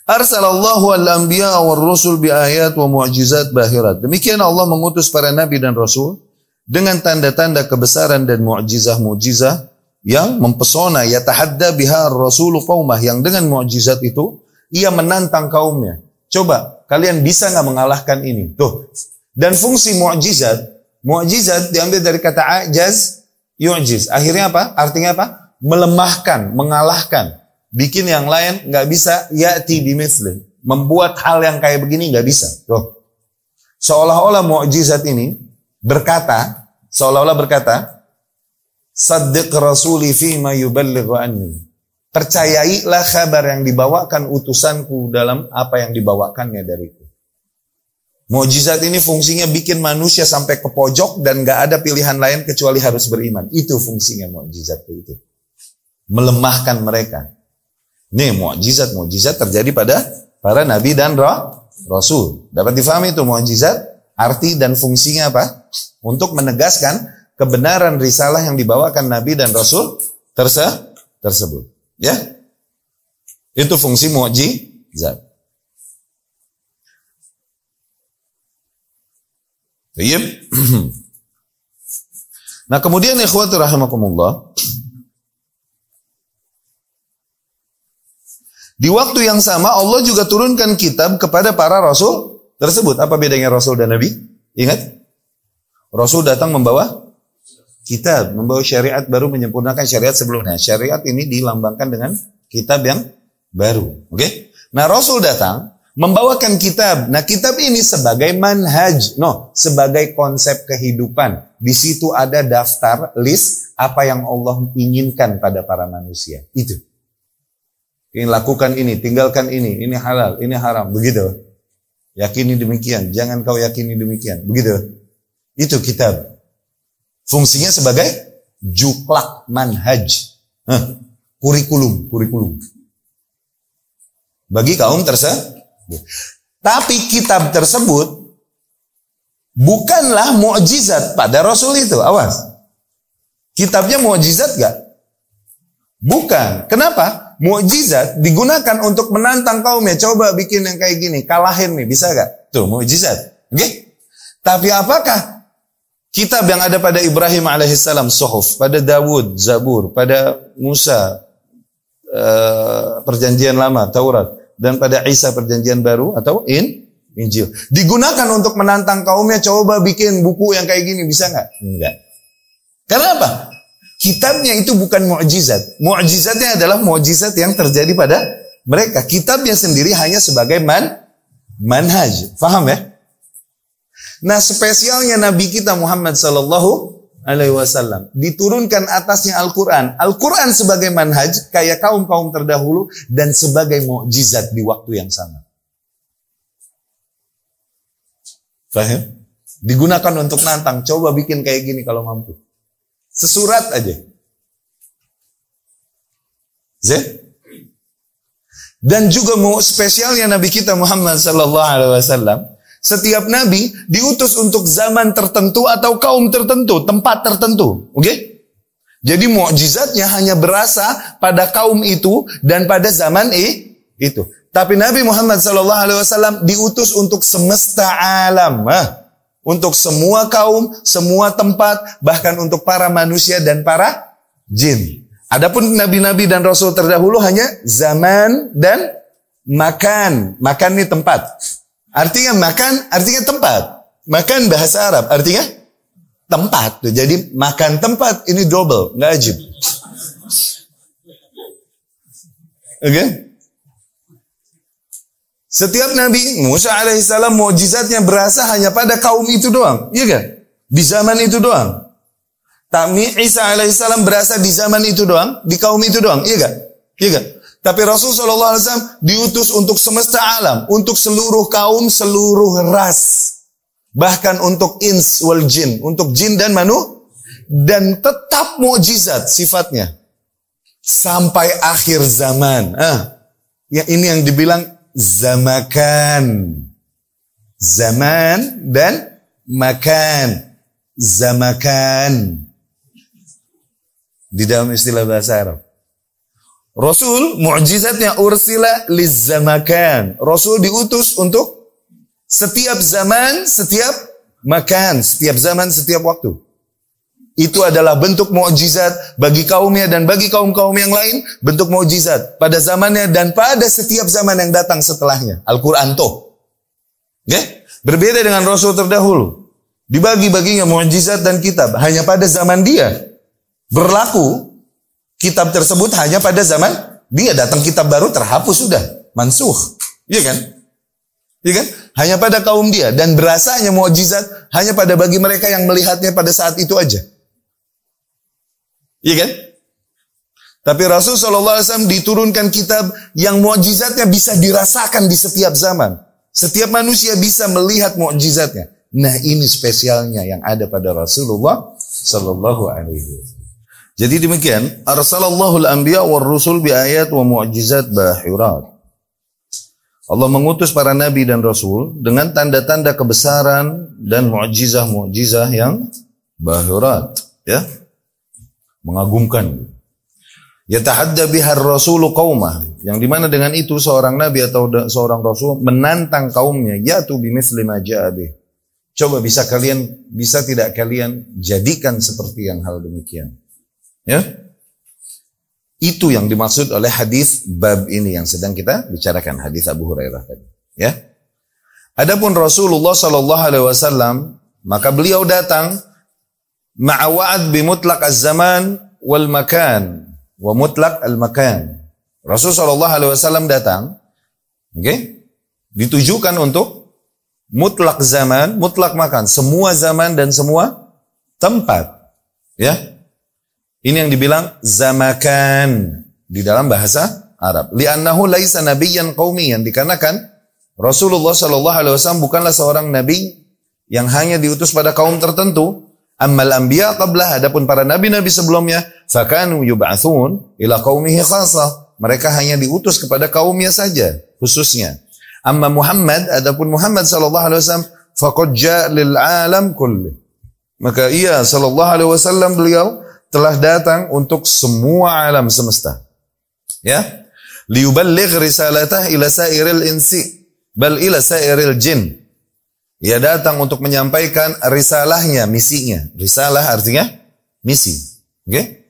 Arsalallahu al-anbiya wa rusul bi ayat wa mu'jizat bahirat. Demikian Allah mengutus para nabi dan rasul dengan tanda-tanda kebesaran dan mu'jizah-mu'jizah yang mempesona ya tahadda biha rasul qaumah yang dengan mu'jizat itu ia menantang kaumnya. Coba kalian bisa nggak mengalahkan ini? Tuh. Dan fungsi mu'jizat, mu'jizat diambil dari kata ajaz, yu'jiz. Akhirnya apa? Artinya apa? Melemahkan, mengalahkan bikin yang lain nggak bisa yati bimithli. Membuat hal yang kayak begini nggak bisa. Tuh. Seolah-olah mukjizat ini berkata, seolah-olah berkata, Saddiq rasuli ma yuballighu anni. Percayailah kabar yang dibawakan utusanku dalam apa yang dibawakannya dariku. Mukjizat ini fungsinya bikin manusia sampai ke pojok dan gak ada pilihan lain kecuali harus beriman. Itu fungsinya mukjizat itu. Melemahkan mereka. Ini mukjizat mukjizat terjadi pada para nabi dan roh, rasul. Dapat difahami itu mukjizat arti dan fungsinya apa? Untuk menegaskan kebenaran risalah yang dibawakan nabi dan rasul terse tersebut. Ya. Itu fungsi mukjizat. Nah kemudian ikhwati rahimakumullah Di waktu yang sama Allah juga turunkan kitab kepada para rasul tersebut. Apa bedanya rasul dan nabi? Ingat? Rasul datang membawa kitab, membawa syariat baru menyempurnakan syariat sebelumnya. Syariat ini dilambangkan dengan kitab yang baru. Oke? Okay? Nah, Rasul datang membawakan kitab. Nah, kitab ini sebagai manhaj, no, sebagai konsep kehidupan. Di situ ada daftar list apa yang Allah inginkan pada para manusia. Itu. Ini lakukan ini, tinggalkan ini, ini halal, ini haram, begitu. Yakini demikian, jangan kau yakini demikian, begitu. Itu kitab. Fungsinya sebagai juklak manhaj. Hah, kurikulum, kurikulum. Bagi kaum tersebut. Tapi kitab tersebut bukanlah mukjizat pada Rasul itu. Awas. Kitabnya mukjizat gak? Bukan. Kenapa? mukjizat digunakan untuk menantang kaumnya. Coba bikin yang kayak gini, kalahin nih, bisa gak? Tuh, mukjizat. Oke? Okay? Tapi apakah kitab yang ada pada Ibrahim alaihissalam, Sohuf, pada Dawud, Zabur, pada Musa, uh, perjanjian lama, Taurat, dan pada Isa perjanjian baru atau in Injil. Digunakan untuk menantang kaumnya, coba bikin buku yang kayak gini, bisa nggak? Enggak. Karena apa? Kitabnya itu bukan mukjizat. Mukjizatnya adalah mukjizat yang terjadi pada mereka. Kitabnya sendiri hanya sebagai man manhaj. Faham ya? Nah, spesialnya Nabi kita Muhammad sallallahu alaihi wasallam diturunkan atasnya Al-Qur'an. Al-Qur'an sebagai manhaj kayak kaum-kaum terdahulu dan sebagai mukjizat di waktu yang sama. Faham? Digunakan untuk nantang, coba bikin kayak gini kalau mampu. Sesurat aja. Z. Dan juga mau spesialnya Nabi kita Muhammad sallallahu alaihi wasallam, setiap nabi diutus untuk zaman tertentu atau kaum tertentu, tempat tertentu. Oke? Okay? Jadi mukjizatnya hanya berasa pada kaum itu dan pada zaman itu. Tapi Nabi Muhammad sallallahu alaihi wasallam diutus untuk semesta alam. Ah. Untuk semua kaum, semua tempat, bahkan untuk para manusia dan para jin. Adapun nabi-nabi dan rasul terdahulu hanya zaman dan makan. Makan ini tempat. Artinya makan, artinya tempat. Makan bahasa Arab, artinya tempat. Jadi makan tempat ini double, nggak ajib. Oke? Okay? Setiap Nabi Musa alaihissalam mujizatnya berasa hanya pada kaum itu doang, iya kan? Di zaman itu doang. Tapi Isa alaihissalam berasa di zaman itu doang, di kaum itu doang, iya kan? Iya kan? Tapi Rasul Shallallahu Alaihi Wasallam diutus untuk semesta alam, untuk seluruh kaum, seluruh ras, bahkan untuk ins wal jin, untuk jin dan manu, dan tetap mukjizat sifatnya sampai akhir zaman. Ah, ya ini yang dibilang zamakan. Zaman dan makan. Zamakan. Di dalam istilah bahasa Arab. Rasul mukjizatnya ursila lizamakan. Rasul diutus untuk setiap zaman, setiap makan, setiap zaman, setiap waktu. Itu adalah bentuk mukjizat bagi kaumnya dan bagi kaum-kaum yang lain, bentuk mukjizat pada zamannya dan pada setiap zaman yang datang setelahnya. Al-Qur'an tuh. Ya? Berbeda dengan rasul terdahulu. Dibagi-baginya mukjizat dan kitab hanya pada zaman dia. Berlaku kitab tersebut hanya pada zaman dia datang kitab baru terhapus sudah, mansuh. Iya kan? Iya kan? Hanya pada kaum dia dan berasanya mukjizat hanya pada bagi mereka yang melihatnya pada saat itu aja. Iya kan? Tapi Rasul SAW diturunkan kitab yang mukjizatnya bisa dirasakan di setiap zaman. Setiap manusia bisa melihat mukjizatnya. Nah ini spesialnya yang ada pada Rasulullah Sallallahu Alaihi Wasallam. Jadi demikian, arsalallahu al-anbiya wa rusul bi ayat wa mu'jizat bahirat. Allah mengutus para nabi dan rasul dengan tanda-tanda kebesaran dan mu'jizah-mu'jizah yang bahirat, ya mengagumkan. Yatahadda bihar rasulu qaumah. Yang di mana dengan itu seorang nabi atau seorang rasul menantang kaumnya. Yatu bimithli ma ja'abih. Coba bisa kalian, bisa tidak kalian jadikan seperti yang hal demikian. Ya. Itu yang dimaksud oleh hadis bab ini yang sedang kita bicarakan hadis Abu Hurairah tadi. Ya. Adapun Rasulullah Shallallahu Alaihi Wasallam maka beliau datang ma'awa'ad bimutlaq az-zaman wal makan wa mutlaq al-makan. Rasul sallallahu alaihi wasallam datang oke okay, ditujukan untuk mutlak zaman, mutlak makan, semua zaman dan semua tempat. Ya. Ini yang dibilang zamakan di dalam bahasa Arab. Li'annahu laisa nabiyyan qaumiyan dikarenakan Rasulullah Shallallahu alaihi wasallam bukanlah seorang nabi yang hanya diutus pada kaum tertentu, Ammal anbiya qablah adapun para nabi-nabi sebelumnya fakanu yub'atsun ila qaumihi khassa. Mereka hanya diutus kepada kaumnya saja khususnya. Amma Muhammad adapun Muhammad sallallahu alaihi wasallam faqad lil alam kulli. Maka ia sallallahu alaihi wasallam beliau telah datang untuk semua alam semesta. Ya. Liyuballigh risalatah ila sairil insi bal ila sairil jin ia datang untuk menyampaikan risalahnya, misinya. Risalah artinya misi. Oke?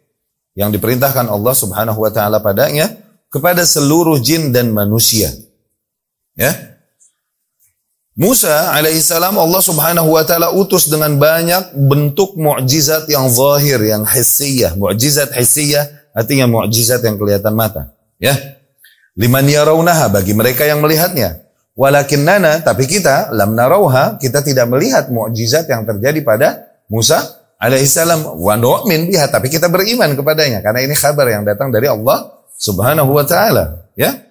Yang diperintahkan Allah Subhanahu wa taala padanya kepada seluruh jin dan manusia. Ya. Musa alaihissalam Allah Subhanahu wa taala utus dengan banyak bentuk mukjizat yang zahir, yang hissiyah. Mukjizat hissiyah artinya mukjizat yang kelihatan mata, ya. Liman yarawnaha bagi mereka yang melihatnya. Walakin nana, tapi kita lam narauha, kita tidak melihat mukjizat yang terjadi pada Musa alaihissalam. Wa nu'min biha, tapi kita beriman kepadanya karena ini kabar yang datang dari Allah Subhanahu wa taala, ya.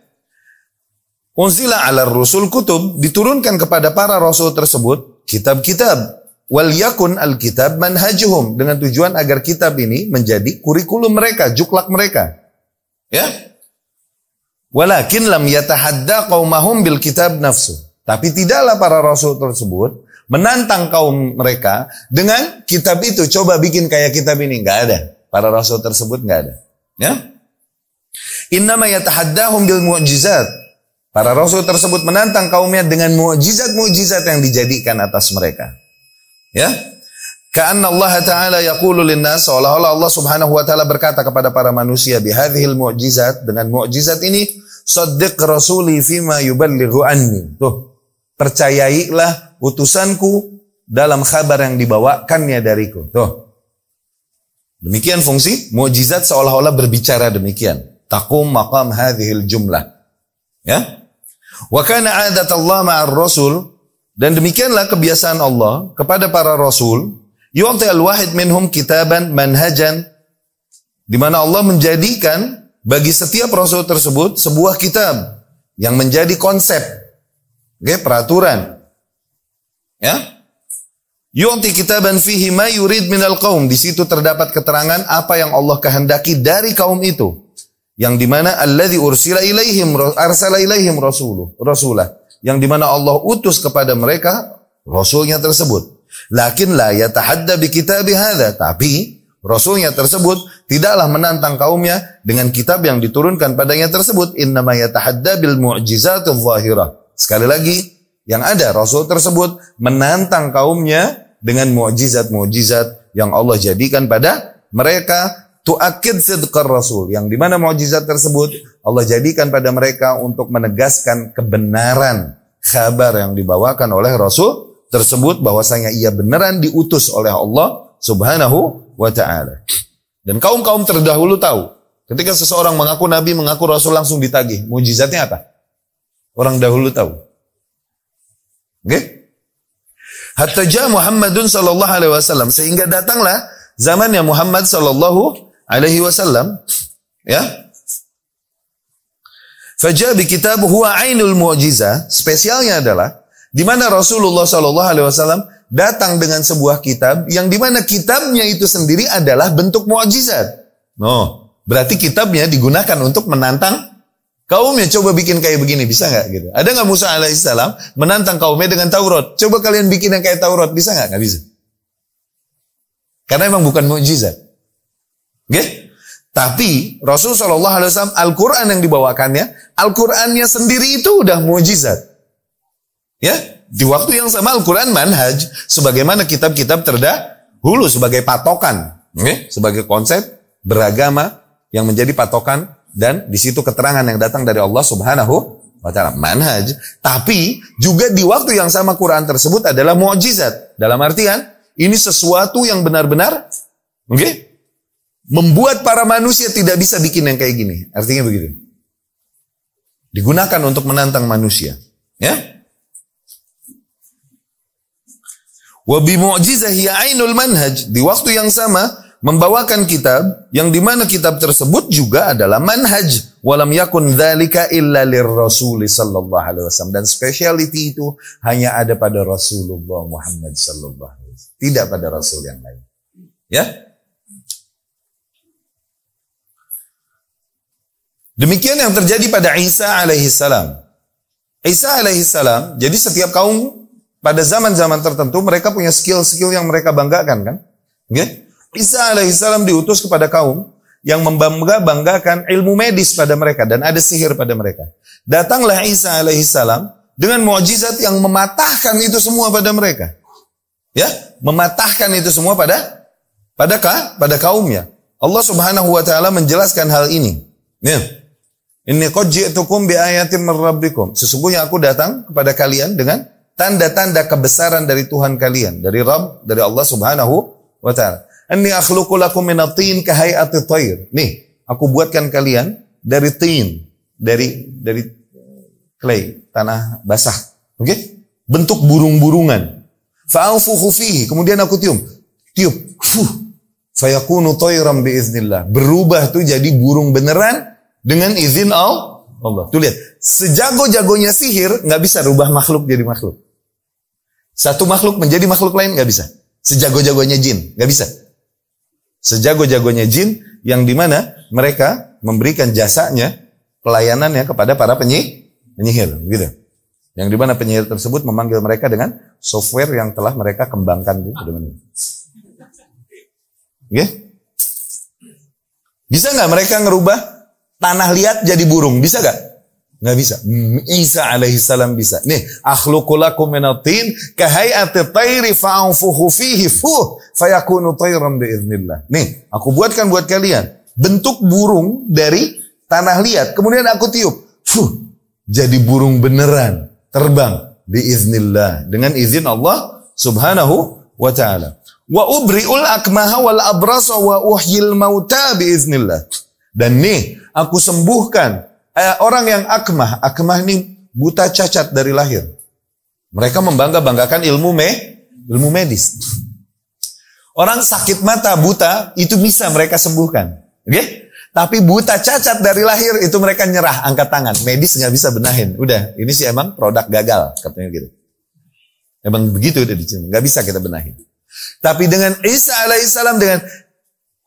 Unzila ala rusul kutub, diturunkan kepada para rasul tersebut kitab-kitab. Wal yakun al-kitab manhajuhum dengan tujuan agar kitab ini menjadi kurikulum mereka, juklak mereka. Ya, Walakin lam yatahadda qaumahum bil kitab nafsu. Tapi tidaklah para rasul tersebut menantang kaum mereka dengan kitab itu. Coba bikin kayak kitab ini. Nggak ada. Para rasul tersebut nggak ada. Ya? Innama yatahaddahum bil mu'jizat. Para rasul tersebut menantang kaumnya dengan mu'jizat-mu'jizat yang dijadikan atas mereka. Ya? Karena Allah Ta'ala yaqulu linnas seolah-olah Allah Subhanahu wa taala berkata kepada para manusia bihadhil mu'jizat dengan mu'jizat ini saddiq rasuli fima yuballighu anni. Tuh, percayailah utusanku dalam kabar yang dibawakannya dariku. Tuh. Demikian fungsi mukjizat seolah-olah berbicara demikian. Takum maqam hadhil jumlah. Ya? Wa kana adat Allah ma'ar rasul dan demikianlah kebiasaan Allah kepada para rasul yu'ti al-wahid minhum kitaban manhajan di mana Allah menjadikan bagi setiap rasul tersebut sebuah kitab yang menjadi konsep, okay, peraturan. Ya. Yu'ti kitaban fihi ma yurid minal qaum. Di situ terdapat keterangan apa yang Allah kehendaki dari kaum itu. Yang di mana alladhi ursila ilaihim arsala ilaihim rasuluh, rasulah. Yang di mana Allah utus kepada mereka rasulnya tersebut. Lakin la yatahadda bi hadha. Tapi rasulnya tersebut tidaklah menantang kaumnya dengan kitab yang diturunkan padanya tersebut. Innama yatahadda bil mu'jizatul zahirah. Sekali lagi, yang ada rasul tersebut menantang kaumnya dengan mukjizat-mukjizat yang Allah jadikan pada mereka tuakid sidqar rasul yang di mana mukjizat tersebut Allah jadikan pada mereka untuk menegaskan kebenaran kabar yang dibawakan oleh rasul tersebut bahwasanya ia beneran diutus oleh Allah Subhanahu wa taala. Dan kaum-kaum terdahulu tahu ketika seseorang mengaku nabi, mengaku rasul langsung ditagih. Mujizatnya apa? Orang dahulu tahu. Oke? Okay? Hatta Muhammadun sallallahu alaihi wasallam sehingga datanglah zamannya Muhammad sallallahu alaihi wasallam ya Fajah bi kitab huwa ainul mu'jizah. Spesialnya adalah di mana Rasulullah Shallallahu alaihi wasallam datang dengan sebuah kitab yang di mana kitabnya itu sendiri adalah bentuk mukjizat. No, berarti kitabnya digunakan untuk menantang kaumnya. Coba bikin kayak begini, bisa nggak gitu? Ada nggak Musa alaihissalam menantang kaumnya dengan Taurat? Coba kalian bikin yang kayak Taurat, bisa nggak? Nggak bisa. Karena emang bukan mukjizat. Okay? Tapi Rasul Shallallahu Alaihi Wasallam Al-Quran yang dibawakannya, Al-Qurannya sendiri itu udah mujizat. Ya, di waktu yang sama Al-Quran manhaj, sebagaimana kitab-kitab terdahulu sebagai patokan, okay? sebagai konsep beragama yang menjadi patokan dan di situ keterangan yang datang dari Allah Subhanahu wa taala manhaj. Tapi juga di waktu yang sama Quran tersebut adalah mukjizat. Dalam artian ini sesuatu yang benar-benar okay, membuat para manusia tidak bisa bikin yang kayak gini. Artinya begitu. Digunakan untuk menantang manusia. Ya. Wa bi mu'jizahi ainul manhaj. Di waktu yang sama membawakan kitab yang di mana kitab tersebut juga adalah manhaj. Walam yakun dzalika illa lirrasul sallallahu alaihi wasallam. Dan speciality itu hanya ada pada Rasulullah Muhammad sallallahu alaihi wasallam. Tidak pada rasul yang lain. Ya. Demikian yang terjadi pada Isa alaihi salam. Isa alaihi salam, jadi setiap kaum pada zaman-zaman tertentu mereka punya skill-skill yang mereka banggakan kan? Okay? Isa alaihi salam diutus kepada kaum yang membangga-banggakan ilmu medis pada mereka dan ada sihir pada mereka. Datanglah Isa alaihi salam dengan mukjizat yang mematahkan itu semua pada mereka. Ya, mematahkan itu semua pada pada pada kaumnya. Allah Subhanahu wa taala menjelaskan hal ini. Ya. Ini qad ji'tukum bi ayatin min rabbikum. Sesungguhnya aku datang kepada kalian dengan tanda-tanda kebesaran dari Tuhan kalian, dari Rabb, dari Allah Subhanahu wa taala. Inni akhluqu lakum min at-tin ka hay'ati. Nih, aku buatkan kalian dari tin, dari dari clay, tanah basah. Oke? Okay? Bentuk burung-burungan. Fa'anfukhu fihi, kemudian aku tiup. Tiup. Fuh. Fayakunu tayran biiznillah. Berubah tuh jadi burung beneran dengan izin Allah. Tuh lihat, sejago-jagonya sihir nggak bisa rubah makhluk jadi makhluk. Satu makhluk menjadi makhluk lain nggak bisa. Sejago-jagonya jin nggak bisa. Sejago-jagonya jin yang di mana mereka memberikan jasanya pelayanannya kepada para penyihir, penyihir gitu. Yang di mana penyihir tersebut memanggil mereka dengan software yang telah mereka kembangkan gitu. Okay? Bisa nggak mereka ngerubah tanah liat jadi burung? Bisa nggak? Nggak bisa. Isa alaihissalam bisa. Nih, akhlukulakum minatin kahayati tayri fa'anfuhu fihi fuh fayakunu tayran biiznillah. Nih, aku buatkan buat kalian bentuk burung dari tanah liat. Kemudian aku tiup. Fuh, jadi burung beneran terbang biiznillah dengan izin Allah Subhanahu wa taala. Wa ubri'ul akmaha wal abrasa wa uhyil mauta biiznillah. Dan nih, aku sembuhkan eh, orang yang akmah, akmah ini buta cacat dari lahir. Mereka membangga-banggakan ilmu me, ilmu medis. Orang sakit mata buta itu bisa mereka sembuhkan. Oke? Okay? Tapi buta cacat dari lahir itu mereka nyerah, angkat tangan. Medis nggak bisa benahin. Udah, ini sih emang produk gagal, katanya gitu. Emang begitu udah diciptakan, nggak bisa kita benahin. Tapi dengan Isa alaihissalam dengan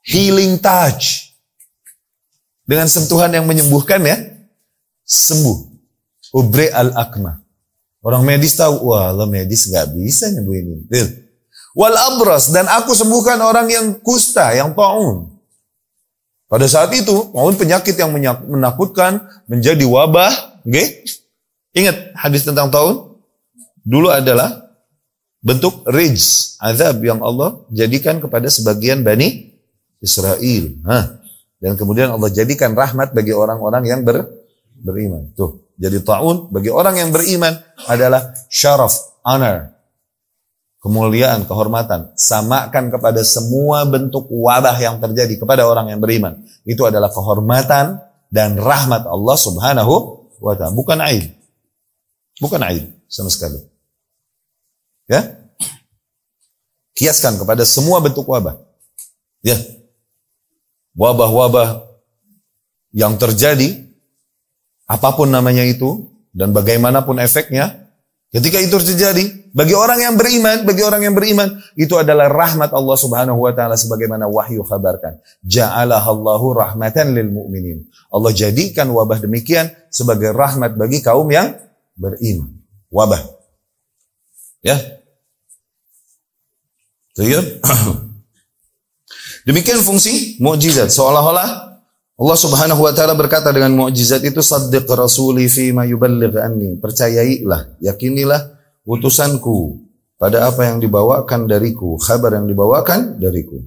healing touch, dengan sentuhan yang menyembuhkan ya, sembuh. Ubre al-akma. Orang medis tahu, wah lo medis nggak bisa nyembuhin ini. Wal abras dan aku sembuhkan orang yang kusta, yang taun. Pada saat itu, maupun penyakit yang menakutkan menjadi wabah, okay? Ingat hadis tentang taun? Dulu adalah bentuk rijz, azab yang Allah jadikan kepada sebagian Bani Israel. Hah. Dan kemudian Allah jadikan rahmat bagi orang-orang yang ber, beriman. Tuh, jadi ta'un bagi orang yang beriman adalah syaraf, honor, kemuliaan, kehormatan. Samakan kepada semua bentuk wabah yang terjadi kepada orang yang beriman. Itu adalah kehormatan dan rahmat Allah subhanahu wa ta'ala. Bukan aib. Bukan aib sama sekali. Ya? Kiaskan kepada semua bentuk wabah. Ya. Wabah-wabah yang terjadi apa pun namanya itu dan bagaimanapun efeknya, ketika itu terjadi, bagi orang yang beriman, bagi orang yang beriman, itu adalah rahmat Allah Subhanahu wa taala sebagaimana wahyu kabarkan. Ja'alahallahu rahmatan lil mu'minin. Allah jadikan wabah demikian sebagai rahmat bagi kaum yang beriman. Wabah. Ya. Demikian fungsi mukjizat seolah-olah Allah Subhanahu wa taala berkata dengan mukjizat itu saddiq rasuli fi ma yuballigh anni. Percayailah, yakinilah utusanku pada apa yang dibawakan dariku, kabar yang dibawakan dariku.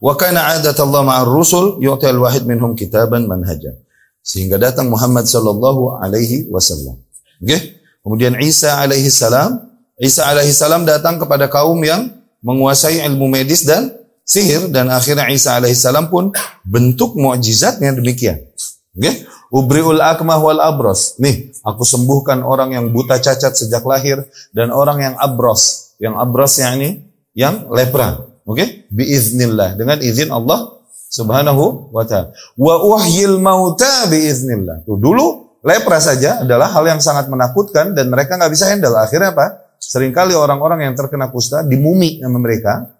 Wa kana 'adat Allah ma'ar rusul yu'ti al-wahid minhum kitaban manhaja. Sehingga datang Muhammad sallallahu alaihi wasallam. Okay? Kemudian Isa alaihi salam, Isa alaihi salam datang kepada kaum yang menguasai ilmu medis dan sihir dan akhirnya Isa alaihissalam pun bentuk mukjizatnya demikian. Oke? Okay? Ubriul akmah wal abros. Nih, aku sembuhkan orang yang buta cacat sejak lahir dan orang yang abros. Yang abros yang ini yang lepra. Oke? Okay? Biiznillah dengan izin Allah Subhanahu wa taala. Wa uhyil mauta biiznillah. Tuh dulu lepra saja adalah hal yang sangat menakutkan dan mereka nggak bisa handle. Akhirnya apa? Seringkali orang-orang yang terkena kusta dimumi sama mereka,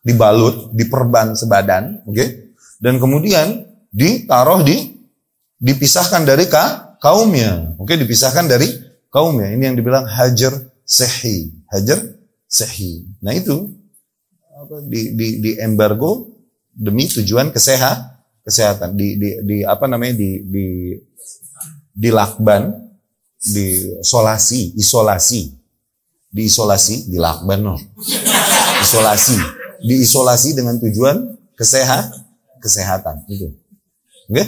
dibalut, diperban sebadan, oke? Okay? Dan kemudian ditaruh di dipisahkan dari ka, kaumnya. Oke, okay? dipisahkan dari kaumnya. Ini yang dibilang hajar sehi. Hajar sehi. Nah, itu apa di di di embargo demi tujuan kesehat kesehatan di di di apa namanya di di di lakban di isolasi isolasi di isolasi di lakban no isolasi diisolasi dengan tujuan kesehat kesehatan itu. Oke?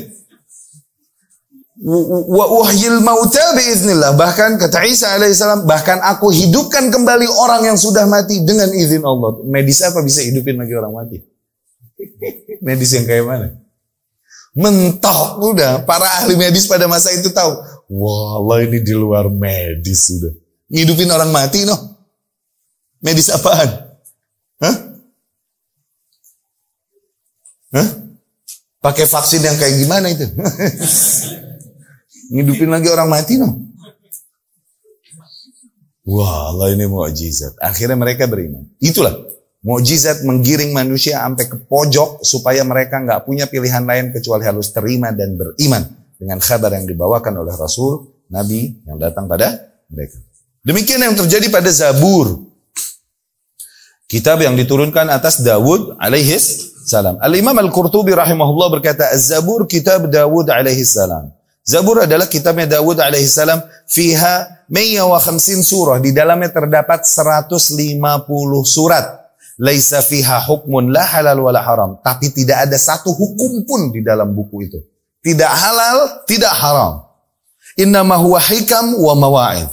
Wa uhyil mauta biiznillah. Bahkan kata Isa alaihissalam, bahkan aku hidupkan kembali orang yang sudah mati dengan izin Allah. Medis apa bisa hidupin lagi orang mati? medis yang kayak mana? Mentok udah. Para ahli medis pada masa itu tahu. Wah, ini di luar medis sudah. Ngidupin orang mati noh. Medis apaan? Hah? Hah? Pakai vaksin yang kayak gimana itu? Ngidupin lagi orang mati no? Wah, Allah ini mukjizat. Akhirnya mereka beriman. Itulah mukjizat menggiring manusia sampai ke pojok supaya mereka nggak punya pilihan lain kecuali harus terima dan beriman dengan kabar yang dibawakan oleh Rasul, Nabi yang datang pada mereka. Demikian yang terjadi pada Zabur. Kitab yang diturunkan atas Dawud alaihi salam. Al-Imam Al-Qurtubi rahimahullah berkata, Az-Zabur kitab Dawud alaihi salam. Zabur adalah kitabnya Dawud alaihi salam fiha 150 surah. Di dalamnya terdapat 150 surat. Laisa fiha hukmun la halal wala haram. Tapi tidak ada satu hukum pun di dalam buku itu. Tidak halal tidak haram. Innama huwa hikam wa mawa'id.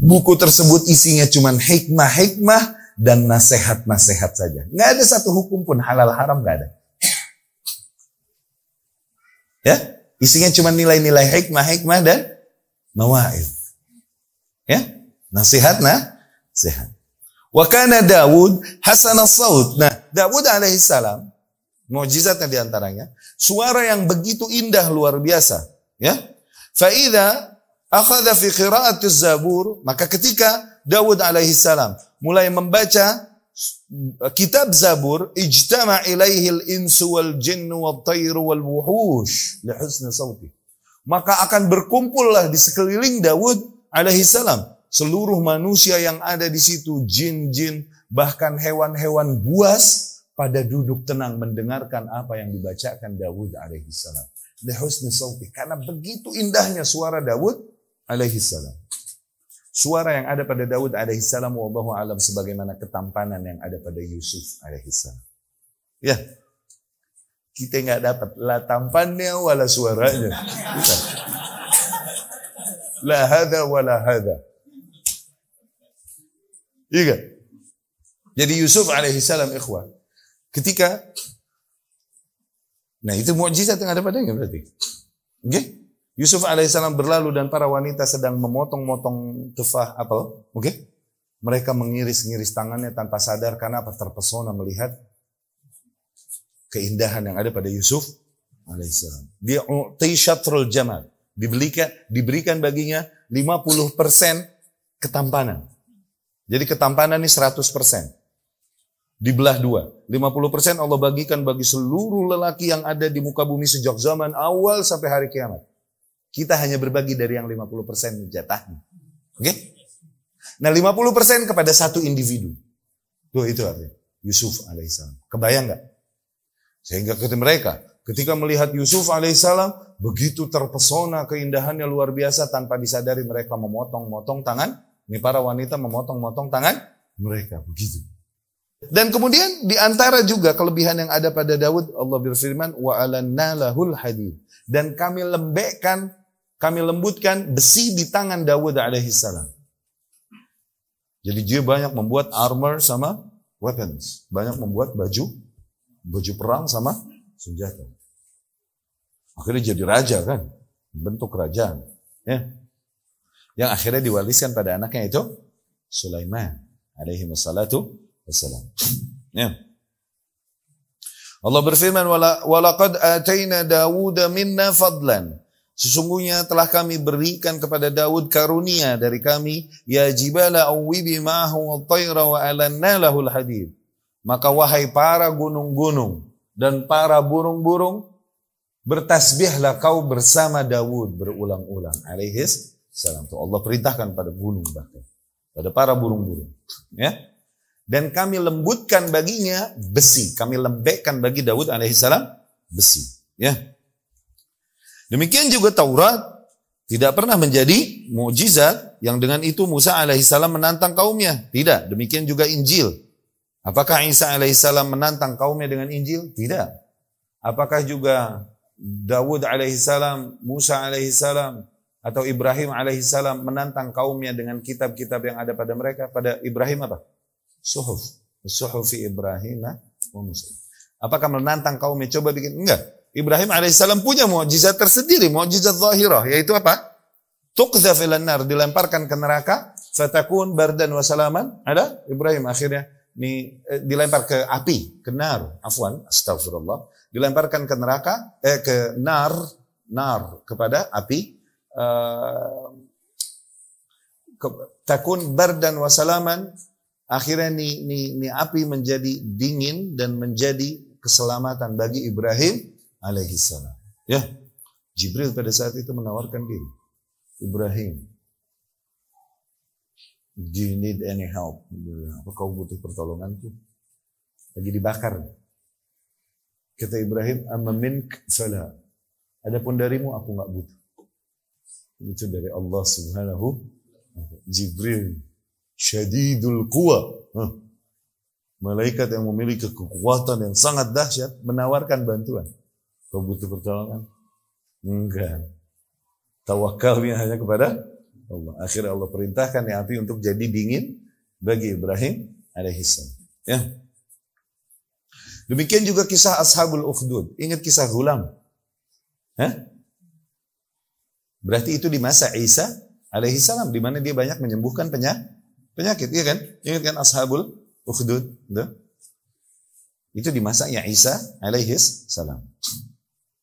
Buku tersebut isinya cuma hikmah-hikmah dan nasihat-nasihat saja nggak ada satu hukum pun halal haram nggak ada ya Isinya cuma nilai-nilai hikmah-hikmah dan mawaid. Ya, nasihat nah, sehat. Wa kana Dawud hasan saut. Nah, Dawud alaihissalam, mukjizatnya di antaranya, suara yang begitu indah luar biasa. Ya, faida akhadha fi qira'ati zabur, maka ketika Dawud alaihissalam mulai membaca kitab Zabur ijtama ilaihi al-insu wal jinnu wat tayru wal wuhush li husni sauti. Maka akan berkumpullah di sekeliling Daud alaihi salam seluruh manusia yang ada di situ jin-jin bahkan hewan-hewan buas pada duduk tenang mendengarkan apa yang dibacakan Daud alaihi salam. Li husni sauti karena begitu indahnya suara Daud alaihi salam. Suara yang ada pada Daud alaihissalam wallahu alam sebagaimana ketampanan yang ada pada Yusuf alaihissalam. Ya. Kita nggak dapat la tampannya wala suaranya. Kita. La hada wala hada. Iya. Jadi Yusuf alaihissalam ikhwan. Ketika Nah itu mukjizat yang ada padanya berarti. Oke? Okay? Yusuf alaihissalam berlalu dan para wanita sedang memotong-motong tufah apel. Oke? Okay? Mereka mengiris-ngiris tangannya tanpa sadar karena apa? Terpesona melihat keindahan yang ada pada Yusuf alaihissalam. Dia syatrul jamal. Diberikan, diberikan baginya 50% ketampanan. Jadi ketampanan ini 100%. Dibelah dua. 50% Allah bagikan bagi seluruh lelaki yang ada di muka bumi sejak zaman awal sampai hari kiamat. Kita hanya berbagi dari yang 50% jatahnya. Oke? Okay? Nah 50% kepada satu individu. Tuh itu artinya. Yusuf alaihissalam. Kebayang nggak? Sehingga ketika mereka ketika melihat Yusuf alaihissalam begitu terpesona keindahannya luar biasa tanpa disadari mereka memotong-motong tangan. Ini para wanita memotong-motong tangan mereka begitu. Dan kemudian di antara juga kelebihan yang ada pada Daud Allah berfirman wa alanna lahul hadid dan kami lembekkan kami lembutkan besi di tangan Dawud alaihissalam. Jadi dia banyak membuat armor sama weapons. Banyak membuat baju, baju perang sama senjata. Akhirnya jadi raja kan. Bentuk kerajaan. Ya. Yang akhirnya diwariskan pada anaknya itu Sulaiman alaihi wassalatu wassalam. Ya. Allah berfirman, "Walaqad atayna Dawud minna fadlan." Sesungguhnya telah kami berikan kepada Daud karunia dari kami, ya jibala awwibi ma'ahu wa tayra wa alanna lahul hadid. Maka wahai para gunung-gunung dan para burung-burung, bertasbihlah kau bersama Daud berulang-ulang. Alaihis salam. Tuh Allah perintahkan pada gunung bahkan. Pada para burung-burung. Ya. Dan kami lembutkan baginya besi. Kami lembekkan bagi Daud alaihissalam besi. Ya. Demikian juga Taurat tidak pernah menjadi mukjizat yang dengan itu Musa alaihissalam menantang kaumnya. Tidak. Demikian juga Injil. Apakah Isa alaihissalam menantang kaumnya dengan Injil? Tidak. Apakah juga Dawud alaihissalam, Musa alaihissalam, atau Ibrahim alaihissalam menantang kaumnya dengan kitab-kitab yang ada pada mereka? Pada Ibrahim apa? Suhuf. Suhufi Ibrahim Musa. Apakah menantang kaumnya? Coba bikin. Enggak. Ibrahim alaihissalam punya mukjizat tersendiri, mukjizat zahirah, yaitu apa? Tuqdha filan nar, dilemparkan ke neraka, fatakun bardan wa salaman. Ada Ibrahim akhirnya ini eh, dilempar ke api, ke nar, afwan, astagfirullah. Dilemparkan ke neraka, eh ke nar, nar kepada api. Eh, ke, takun bardan wa salaman. Akhirnya ni, ni, ni api menjadi dingin dan menjadi keselamatan bagi Ibrahim alaihi salam. Ya. Jibril pada saat itu menawarkan diri. Ibrahim, do you need any help? Apa kau butuh pertolonganku? Lagi dibakar. Kata Ibrahim, amma mink fala. Adapun darimu aku nggak butuh. Itu dari Allah Subhanahu Jibril syadidul quwa. Malaikat yang memiliki kekuatan yang sangat dahsyat menawarkan bantuan. Kau butuh pertolongan? Enggak. Tawakalnya hanya kepada Allah. Akhirnya Allah perintahkan yang api untuk jadi dingin bagi Ibrahim alaihissalam. Ya. Demikian juga kisah Ashabul Ukhdud. Ingat kisah Gulam? Hah? Berarti itu di masa Isa alaihissalam di mana dia banyak menyembuhkan penyakit, iya kan? Ingat kan Ashabul Ukhdud? Itu, di masanya Isa alaihissalam.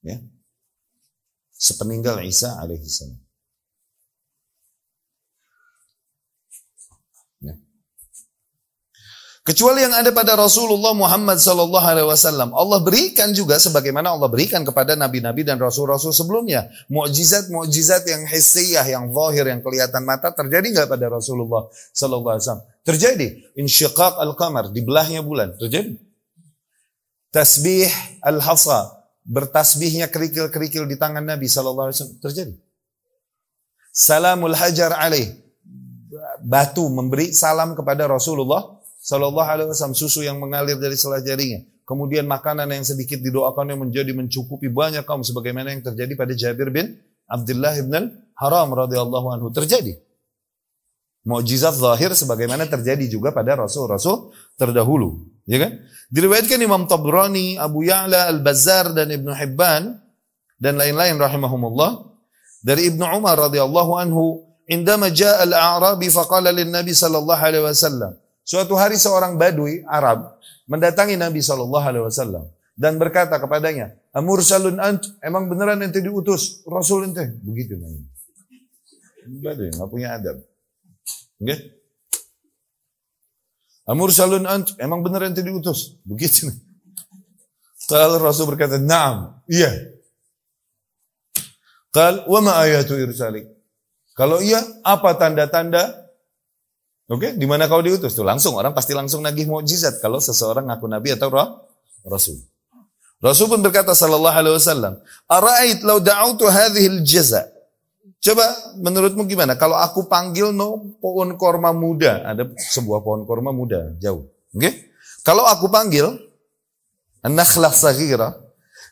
Ya sepeninggal Isa alaihi salam. Ya. Kecuali yang ada pada Rasulullah Muhammad sallallahu alaihi wasallam. Allah berikan juga sebagaimana Allah berikan kepada nabi-nabi dan rasul-rasul sebelumnya. Mukjizat-mukjizat yang hissiyah, yang zahir, yang kelihatan mata terjadi nggak pada Rasulullah sallallahu alaihi wasallam? Terjadi. Insyiqaq al-qamar, dibelahnya bulan, terjadi. Tasbih al-hasa, bertasbihnya kerikil-kerikil di tangan Nabi sallallahu alaihi wasallam terjadi. Salamul hajar alaih batu memberi salam kepada Rasulullah sallallahu alaihi wasallam susu yang mengalir dari selah jarinya. Kemudian makanan yang sedikit didoakannya menjadi mencukupi banyak kaum sebagaimana yang terjadi pada Jabir bin Abdullah bin Haram radhiyallahu anhu terjadi. Mukjizat zahir sebagaimana terjadi juga pada rasul-rasul terdahulu, ya kan? Diriwayatkan Imam Tabrani, Abu Ya'la, Al-Bazzar dan Ibnu Hibban dan lain-lain rahimahumullah dari Ibnu Umar radhiyallahu anhu, "Indama jaa al-a'rabi faqala lin-nabi sallallahu alaihi wasallam." Suatu hari seorang badui Arab mendatangi Nabi sallallahu alaihi wasallam dan berkata kepadanya, "Amursalun ant? Emang beneran ente diutus Rasul ente?" Begitu Nabi. Badui enggak punya adab. Okay? Amur salun ant, emang benar ente diutus? Begitu. Kalau Rasul berkata, "Na'am." Iya. Qal, "Wa ma ayatu irsalik?" Kalau iya, apa tanda-tanda? Oke, okay? di mana kau diutus? Tuh langsung orang pasti langsung nagih mukjizat kalau seseorang ngaku nabi atau roh, rasul. Rasul pun berkata sallallahu alaihi wasallam, "Ara'ait law da'utu hadhihi al-jaza' Coba menurutmu gimana? Kalau aku panggil no pohon korma muda, ada sebuah pohon korma muda jauh. Oke? Okay? Kalau aku panggil nakhlah saghira,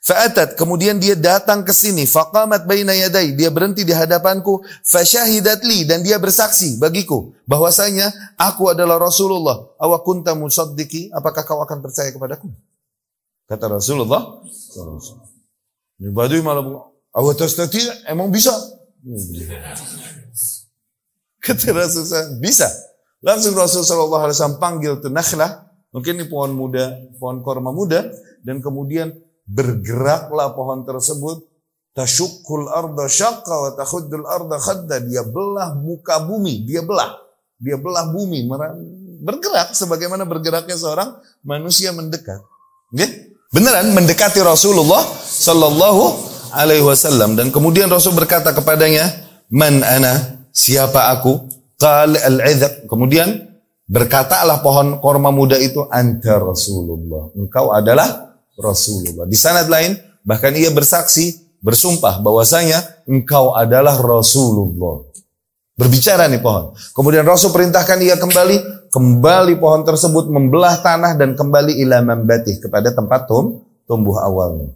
fa'atat kemudian dia datang ke sini, faqamat baina yadai, dia berhenti di hadapanku, fasyahidat li dan dia bersaksi bagiku bahwasanya aku adalah Rasulullah. Awa kunta? Apakah kau akan percaya kepadaku? Kata Rasulullah. Ini badui malah Awat tastati emang bisa? Kata Rasulullah, bisa. Langsung Rasulullah SAW panggil tuh mungkin ini pohon muda, pohon korma muda, dan kemudian bergeraklah pohon tersebut, tasyukul arda syaqqa wa arda khadda, dia belah muka bumi, dia belah, dia belah bumi, bergerak sebagaimana bergeraknya seorang manusia mendekat. Okay? Beneran mendekati Rasulullah Sallallahu alaihi wasallam dan kemudian Rasul berkata kepadanya, "Man ana? Siapa aku?" Qal al-'idhq. Kemudian berkatalah pohon korma muda itu, "Anta Rasulullah." Engkau adalah Rasulullah. Di sanad lain bahkan ia bersaksi, bersumpah bahwasanya engkau adalah Rasulullah. Berbicara nih pohon. Kemudian Rasul perintahkan ia kembali, kembali pohon tersebut membelah tanah dan kembali ila mambatih kepada tempat tum, tumbuh awalnya.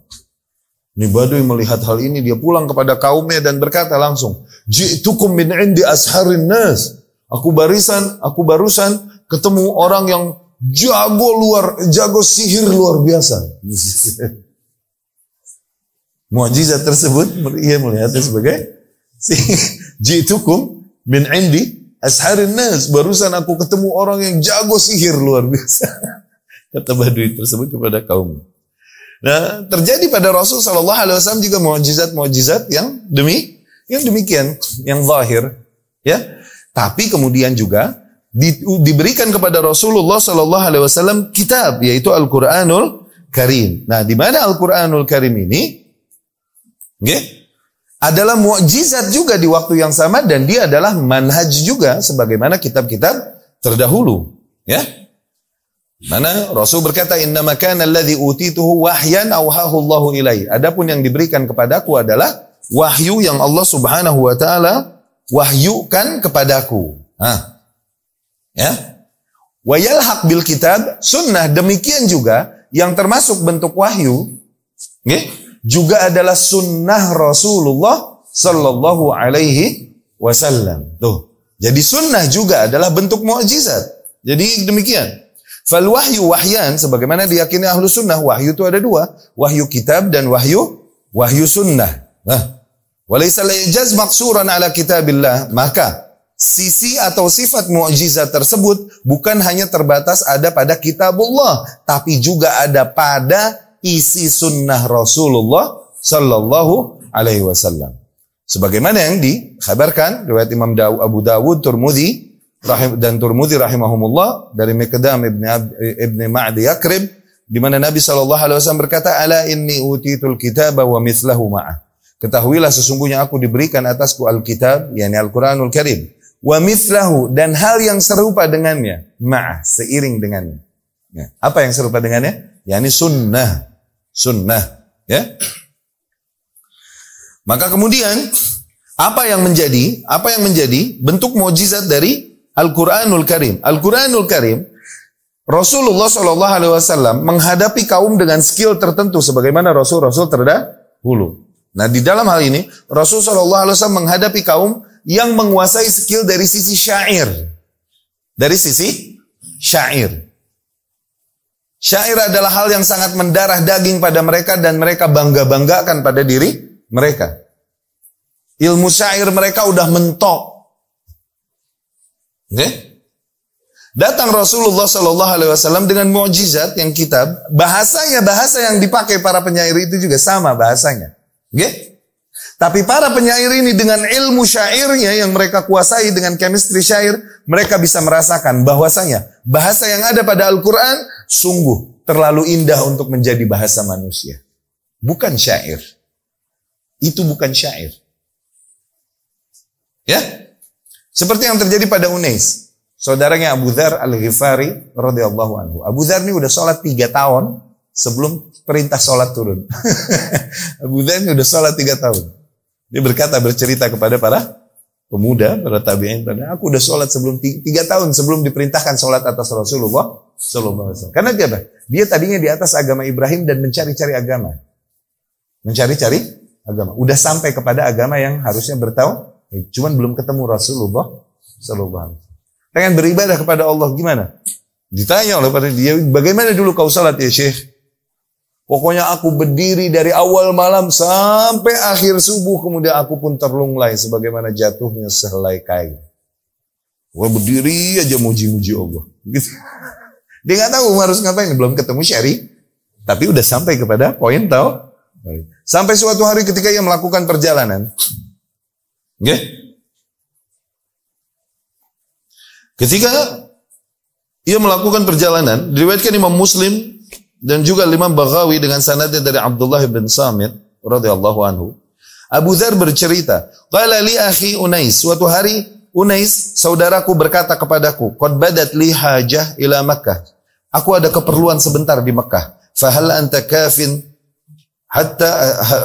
Ini Badui melihat hal ini, dia pulang kepada kaumnya dan berkata langsung, Ji'tukum min indi asharin nas. Aku barisan, aku barusan ketemu orang yang jago luar, jago sihir luar biasa. Mujizat tersebut, ia melihatnya sebagai Ji'tukum min indi asharin nas. Barusan aku ketemu orang yang jago sihir luar biasa. Kata Badui tersebut kepada kaumnya. Nah, terjadi pada Rasul Shallallahu Alaihi Wasallam juga mujizat-mujizat yang demi yang demikian, yang zahir, ya. Tapi kemudian juga di, diberikan kepada Rasulullah Shallallahu Alaihi Wasallam kitab, yaitu Al Quranul Karim. Nah, di mana Al Quranul Karim ini? Okay? adalah mukjizat juga di waktu yang sama dan dia adalah manhaj juga sebagaimana kitab-kitab terdahulu, ya. Mana Rasul berkata inna makana alladhi utituhu wahyan awhahu Allahu ilai. Adapun yang diberikan kepadaku adalah wahyu yang Allah Subhanahu wa taala wahyukan kepadaku. Hah. Ya. Wa yalhaq bil kitab sunnah demikian juga yang termasuk bentuk wahyu juga adalah sunnah Rasulullah sallallahu alaihi wasallam. Tuh. Jadi sunnah juga adalah bentuk mukjizat. Jadi demikian. Fal wahyu wahyan sebagaimana diyakini ahlu sunnah wahyu itu ada dua, wahyu kitab dan wahyu wahyu sunnah. Nah, walaysa layjaz maksuran ala kitabillah, maka sisi atau sifat mukjizat tersebut bukan hanya terbatas ada pada kitabullah, tapi juga ada pada isi sunnah Rasulullah sallallahu alaihi wasallam. Sebagaimana yang dikhabarkan riwayat Imam Abu Dawud, Turmudi, rahim, dan Turmudi rahimahumullah dari Miqdam ibn, ibn Ma'di Yakrib di mana Nabi sallallahu alaihi wasallam berkata ala inni utitul kitaba wa mithlahu ma'ah. Ketahuilah sesungguhnya aku diberikan atasku Alkitab yakni Al-Qur'anul Karim wa mithlahu dan hal yang serupa dengannya ma'ah seiring dengannya. Ya. apa yang serupa dengannya? Yakni sunnah sunnah ya. Maka kemudian apa yang menjadi apa yang menjadi bentuk mukjizat dari Al-Quranul Karim. Al-Quranul Karim, Rasulullah Shallallahu Alaihi Wasallam menghadapi kaum dengan skill tertentu, sebagaimana Rasul-Rasul terdahulu. Nah di dalam hal ini, Rasul Shallallahu Alaihi Wasallam menghadapi kaum yang menguasai skill dari sisi syair, dari sisi syair. Syair adalah hal yang sangat mendarah daging pada mereka dan mereka bangga-banggakan pada diri mereka. Ilmu syair mereka udah mentok. Okay? Datang Rasulullah Shallallahu Alaihi Wasallam dengan mukjizat yang kitab, bahasanya bahasa yang dipakai para penyair itu juga sama bahasanya. Okay? Tapi para penyair ini dengan ilmu syairnya yang mereka kuasai dengan chemistry syair, mereka bisa merasakan bahwasanya bahasa yang ada pada Al-Quran sungguh terlalu indah untuk menjadi bahasa manusia. Bukan syair. Itu bukan syair. Ya? Seperti yang terjadi pada Unais. Saudaranya Abu Dhar al-Ghifari radhiyallahu anhu. Abu Dhar ini udah sholat tiga tahun sebelum perintah sholat turun. Abu Dhar ini udah sholat tiga tahun. Dia berkata, bercerita kepada para pemuda, para tabi'in, aku udah sholat sebelum tiga tahun sebelum diperintahkan sholat atas Rasulullah Sallallahu Alaihi. Karena dia apa? Dia tadinya di atas agama Ibrahim dan mencari-cari agama. Mencari-cari agama. Udah sampai kepada agama yang harusnya bertahu Eh, cuman belum ketemu Rasulullah Sallallahu Alaihi Pengen beribadah kepada Allah gimana? Ditanya oleh pada dia, bagaimana dulu kau salat ya Syekh? Pokoknya aku berdiri dari awal malam sampai akhir subuh, kemudian aku pun terlunglai sebagaimana jatuhnya sehelai kain. Gua berdiri aja muji-muji Allah. Gitu. Dia nggak tahu harus ngapain, belum ketemu syari, tapi udah sampai kepada poin tahu. Sampai suatu hari ketika ia melakukan perjalanan, Okay? Ketika ia melakukan perjalanan, diriwayatkan Imam Muslim dan juga Imam Baghawi dengan sanadnya dari Abdullah bin Samit radhiyallahu anhu. Abu Dhar bercerita, "Qala li akhi Unais, suatu hari Unais, saudaraku berkata kepadaku, "Qad badat li hajah ila Makkah." Aku ada keperluan sebentar di Mekah. Fahal anta kafin hatta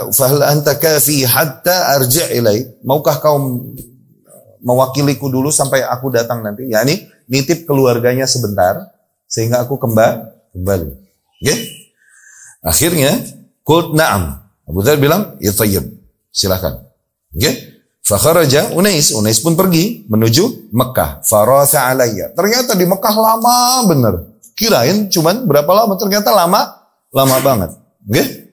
fahal anta kafi hatta arji' ilai maukah kau mewakiliku dulu sampai aku datang nanti yakni nitip keluarganya sebentar sehingga aku kembali kembali okay? akhirnya qult na'am Abu Dhar bilang ya tayyib silakan okay? Fakharaja Unais, Unais pun pergi menuju Mekah. Farasa alayya. Ternyata di Mekah lama bener. Kirain cuman berapa lama? Ternyata lama, lama banget. Okay?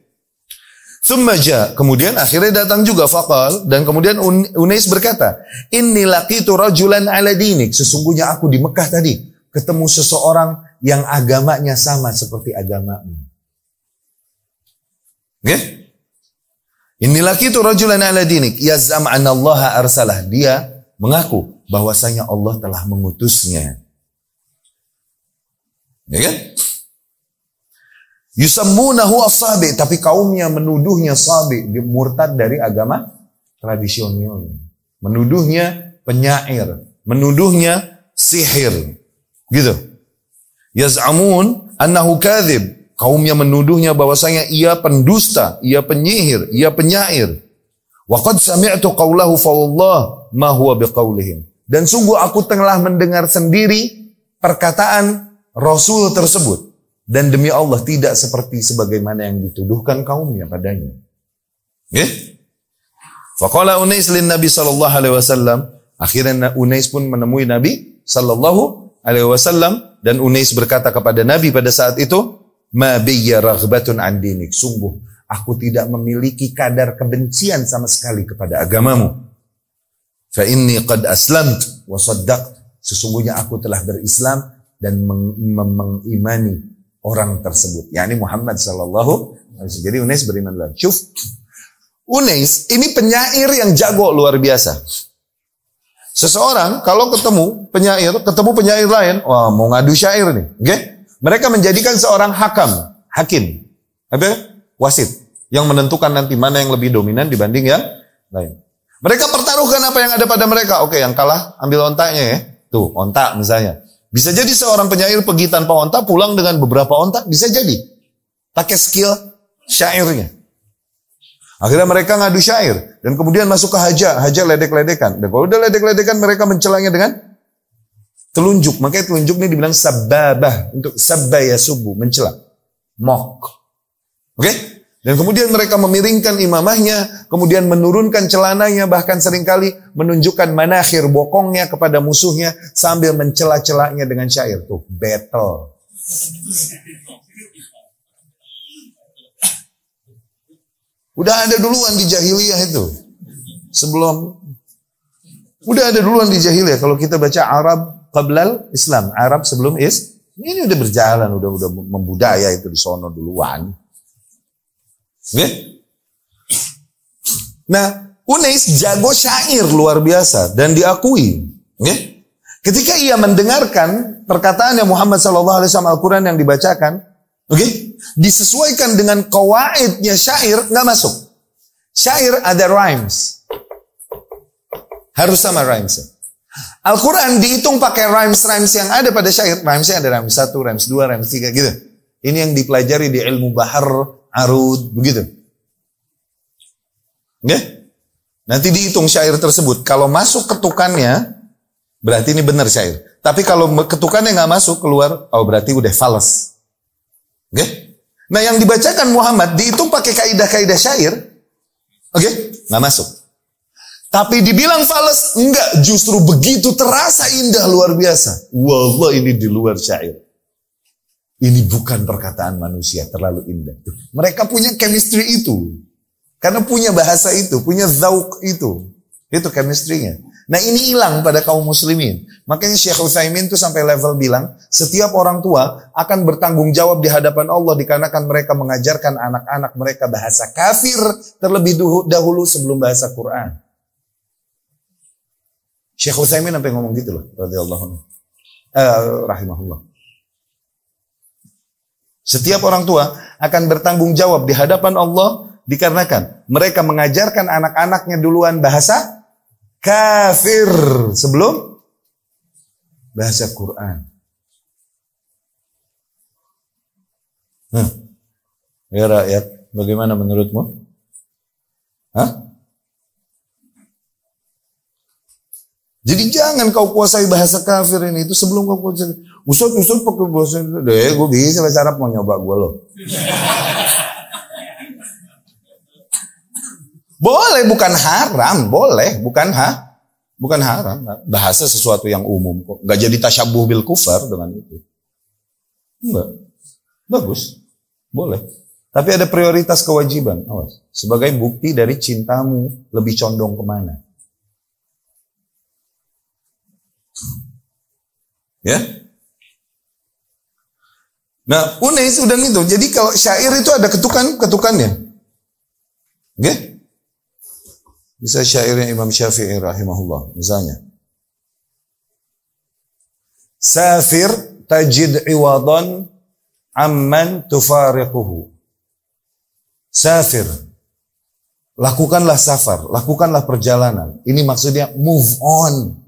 Summaja. Kemudian akhirnya datang juga fakal dan kemudian Unais berkata, "Inni laqitu rajulan ala dinik." Sesungguhnya aku di Mekah tadi ketemu seseorang yang agamanya sama seperti agamamu. Okay? Inni laqitu rajulan ala dinik yazam anna Allah arsalah. Dia mengaku bahwasanya Allah telah mengutusnya. Ya kan? Yusammunahu as-sabi, tapi kaumnya menuduhnya sabi, murtad dari agama tradisional. Menuduhnya penyair, menuduhnya sihir. Gitu. Yaz'amun annahu kadzib. Kaumnya menuduhnya bahwasanya ia pendusta, ia penyihir, ia penyair. Wa qad sami'tu qawlahu fa ma huwa biqaulihim. Dan sungguh aku telah mendengar sendiri perkataan Rasul tersebut. Dan demi Allah tidak seperti sebagaimana yang dituduhkan kaumnya padanya. Ya? Faqala Unais lin Nabi sallallahu alaihi wasallam. Akhirnya Unais pun menemui Nabi sallallahu alaihi wasallam dan Unais berkata kepada Nabi pada saat itu, "Ma biyya raghbatun an dinik." Sungguh aku tidak memiliki kadar kebencian sama sekali kepada agamamu. Fa inni qad aslamt wa saddaqt. Sesungguhnya aku telah berislam dan mengimani orang tersebut. yakni Muhammad sallallahu alaihi Jadi Unais beriman lagi. Syuf. Unais ini penyair yang jago luar biasa. Seseorang kalau ketemu penyair, ketemu penyair lain, wah mau ngadu syair nih, oke? Okay? Mereka menjadikan seorang hakam, hakim, apa? Wasit yang menentukan nanti mana yang lebih dominan dibanding yang lain. Mereka pertaruhkan apa yang ada pada mereka. Oke, yang kalah ambil ontaknya ya. Tuh, ontak misalnya. Bisa jadi seorang penyair pergi tanpa onta, pulang dengan beberapa onta, bisa jadi. Pakai skill syairnya. Akhirnya mereka ngadu syair. Dan kemudian masuk ke haja, haja ledek-ledekan. Dan kalau udah ledek-ledekan, mereka mencelanya dengan telunjuk. Makanya telunjuk ini dibilang sababah. Untuk sabaya subuh, mencela. Mok. Oke? Okay? Dan kemudian mereka memiringkan imamahnya, kemudian menurunkan celananya, bahkan sering kali menunjukkan manakhir bokongnya kepada musuhnya sambil mencela-celanya dengan syair. Tuh, battle. Udah ada duluan di jahiliyah itu. Sebelum udah ada duluan di jahiliyah kalau kita baca Arab qablal Islam, Arab sebelum is ini udah berjalan, udah udah membudaya itu di sono duluan. Nah, Unais jago syair luar biasa dan diakui. Okay? Ketika ia mendengarkan perkataan yang Muhammad SAW Al-Quran yang dibacakan, oke, disesuaikan dengan kawaidnya syair nggak masuk. Syair ada rhymes, harus sama rhymes. Al-Quran dihitung pakai rhymes-rhymes yang ada pada syair. Rhymesnya ada rhymes satu, rhymes dua, rhymes tiga gitu. Ini yang dipelajari di ilmu bahar arud, begitu. Ya? Nanti dihitung syair tersebut. Kalau masuk ketukannya, berarti ini benar syair. Tapi kalau ketukannya nggak masuk keluar, oh berarti udah fals. Oke? Nah yang dibacakan Muhammad dihitung pakai kaidah-kaidah syair, oke? Nggak masuk. Tapi dibilang fals, enggak. Justru begitu terasa indah luar biasa. Wallah ini di luar syair. Ini bukan perkataan manusia terlalu indah. Mereka punya chemistry itu. Karena punya bahasa itu, punya zauk itu. Itu chemistry-nya. Nah ini hilang pada kaum muslimin. Makanya Syekh Utsaimin itu sampai level bilang, setiap orang tua akan bertanggung jawab di hadapan Allah dikarenakan mereka mengajarkan anak-anak mereka bahasa kafir terlebih dahulu sebelum bahasa Quran. Syekh Utsaimin sampai ngomong gitu loh, radhiyallahu anhu. Uh, rahimahullah. Setiap orang tua akan bertanggung jawab di hadapan Allah dikarenakan mereka mengajarkan anak-anaknya duluan bahasa kafir sebelum bahasa Quran. Hmm. Ya rakyat, bagaimana menurutmu? Hah? Jadi jangan kau kuasai bahasa kafir ini itu sebelum kau kuasai. Ustaz, Ustaz pakai bahasa. Deh, gue bisa bahasa Arab mau nyoba gue loh. boleh, bukan haram. Boleh, bukan ha? Bukan haram. Bahasa sesuatu yang umum kok. Gak jadi tasyabuh bil kufar dengan itu. Enggak. Bagus. Boleh. Tapi ada prioritas kewajiban. Awas. Sebagai bukti dari cintamu lebih condong ke mana. Ya. Nah, Unais udah itu. Jadi kalau syair itu ada ketukan ketukannya. Oke? Okay? Bisa syairnya Imam Syafi'i rahimahullah misalnya. Safir tajid iwadan amman tufariquhu. Safir. Lakukanlah safar, lakukanlah perjalanan. Ini maksudnya move on.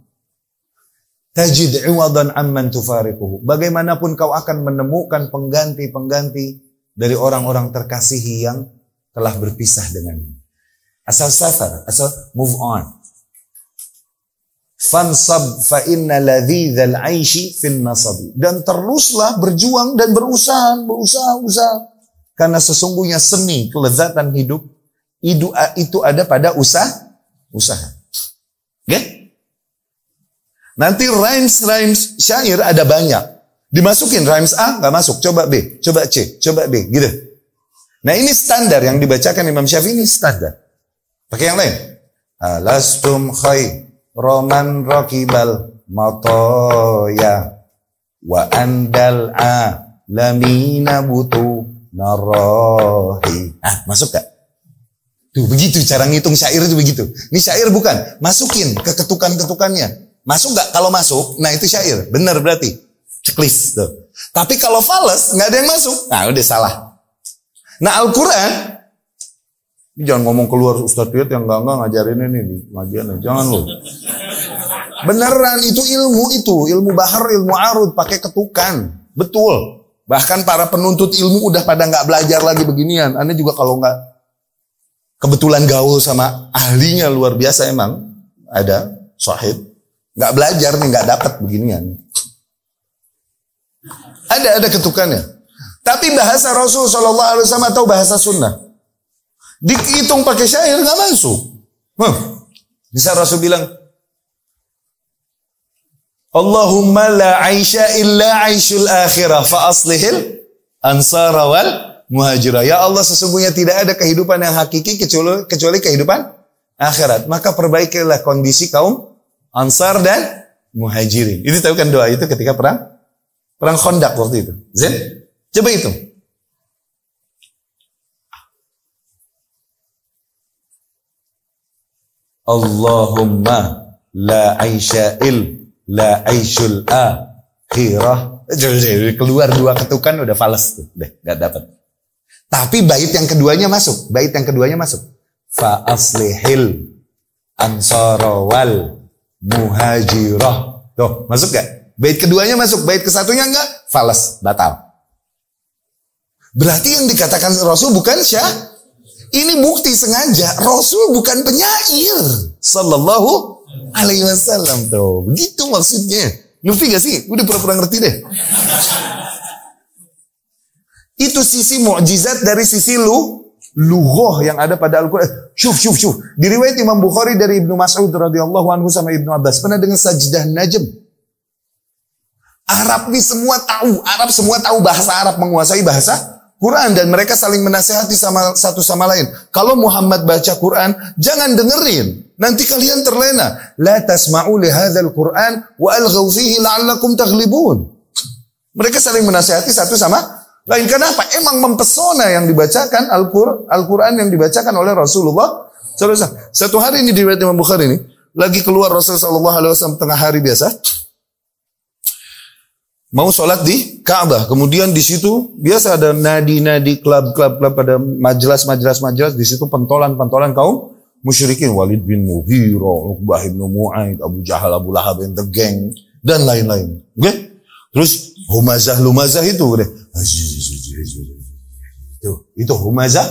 Tajid iwadan amman tufariquhu. Bagaimanapun kau akan menemukan pengganti-pengganti dari orang-orang terkasihi yang telah berpisah denganmu. Asal safar, asal move on. Fansab fa inna ladhidhal aishi fin nasabi. Dan teruslah berjuang dan berusaha, berusaha, usaha. Karena sesungguhnya seni kelezatan hidup itu, ada pada usaha, usaha. Okay? Nanti rhymes-rhymes syair ada banyak. Dimasukin rhymes A nggak masuk, coba B, coba C, coba D, gitu. Nah ini standar yang dibacakan Imam Syafi'i ini standar. Pakai yang lain. Alastum khay roman rokibal matoya wa andal a lamina butu narohi. Ah, masuk gak? Tuh begitu cara ngitung syair itu begitu. Ini syair bukan, masukin ke ketukan-ketukannya. Masuk nggak? Kalau masuk, nah itu syair. Benar berarti. Checklist tuh. Tapi kalau fals, nggak ada yang masuk. Nah udah salah. Nah Al-Quran, jangan ngomong keluar Ustaz Tuyat yang nggak nggak ngajarin ini di pengajian. Jangan loh. Beneran itu ilmu itu, ilmu bahar, ilmu arud, pakai ketukan. Betul. Bahkan para penuntut ilmu udah pada nggak belajar lagi beginian. Anda juga kalau nggak kebetulan gaul sama ahlinya luar biasa emang ada sahib Nggak belajar nih, nggak dapat beginian. Ada ada ketukannya. Tapi bahasa Rasul Shallallahu Alaihi Wasallam atau bahasa Sunnah dihitung pakai syair nggak masuk. Huh. Bisa Rasul bilang, Allahumma la aisha illa aishul akhirah fa aslihil ansara wal muhajirah. Ya Allah sesungguhnya tidak ada kehidupan yang hakiki kecuali, kecuali kehidupan akhirat. Maka perbaikilah kondisi kaum Ansar dan Muhajirin. Itu tahu kan doa itu ketika perang perang Khandaq waktu itu. Zen? Coba itu. Allahumma la aisyail la aishul akhirah. Keluar dua ketukan udah fals tuh. Udah gak dapat. Tapi bait yang keduanya masuk. Bait yang keduanya masuk. Fa aslihil ansarawal muhajirah. Tuh, masuk gak? Bait keduanya masuk, bait kesatunya enggak? Fales, batal. Berarti yang dikatakan Rasul bukan syah. Ini bukti sengaja. Rasul bukan penyair. Sallallahu alaihi wasallam tuh. Begitu maksudnya. Lufi gak sih? Udah pura-pura ngerti deh. Itu sisi mukjizat dari sisi lu lughah yang ada pada Al-Quran. Syuf, syuf, syuf. Di riwayat Imam Bukhari dari Ibnu Mas'ud radhiyallahu anhu sama Ibnu Abbas. Pernah dengan sajdah najm. Arab ini semua tahu. Arab semua tahu bahasa Arab menguasai bahasa Quran. Dan mereka saling menasehati sama satu sama lain. Kalau Muhammad baca Quran, jangan dengerin. Nanti kalian terlena. La tasma'u li hadzal Quran wa alghaw fihi la'allakum taghlibun. Mereka saling menasehati satu sama lain kenapa? Emang mempesona yang dibacakan Al-Quran Al yang dibacakan oleh Rasulullah SAW. Satu hari ini di riwayat Imam Bukhari ini, lagi keluar Rasulullah SAW tengah hari biasa, mau sholat di Ka'bah. Kemudian di situ biasa ada nadi-nadi klub-klub klub pada majelis-majelis-majelis di situ pentolan-pentolan kaum musyrikin Walid bin Mughirah, Uqbah bin Mu'aid, Abu Jahal, Abu Lahab, the gang dan lain-lain. Oke? Okay? Terus humazah lumazah itu. Itu, itu humazah,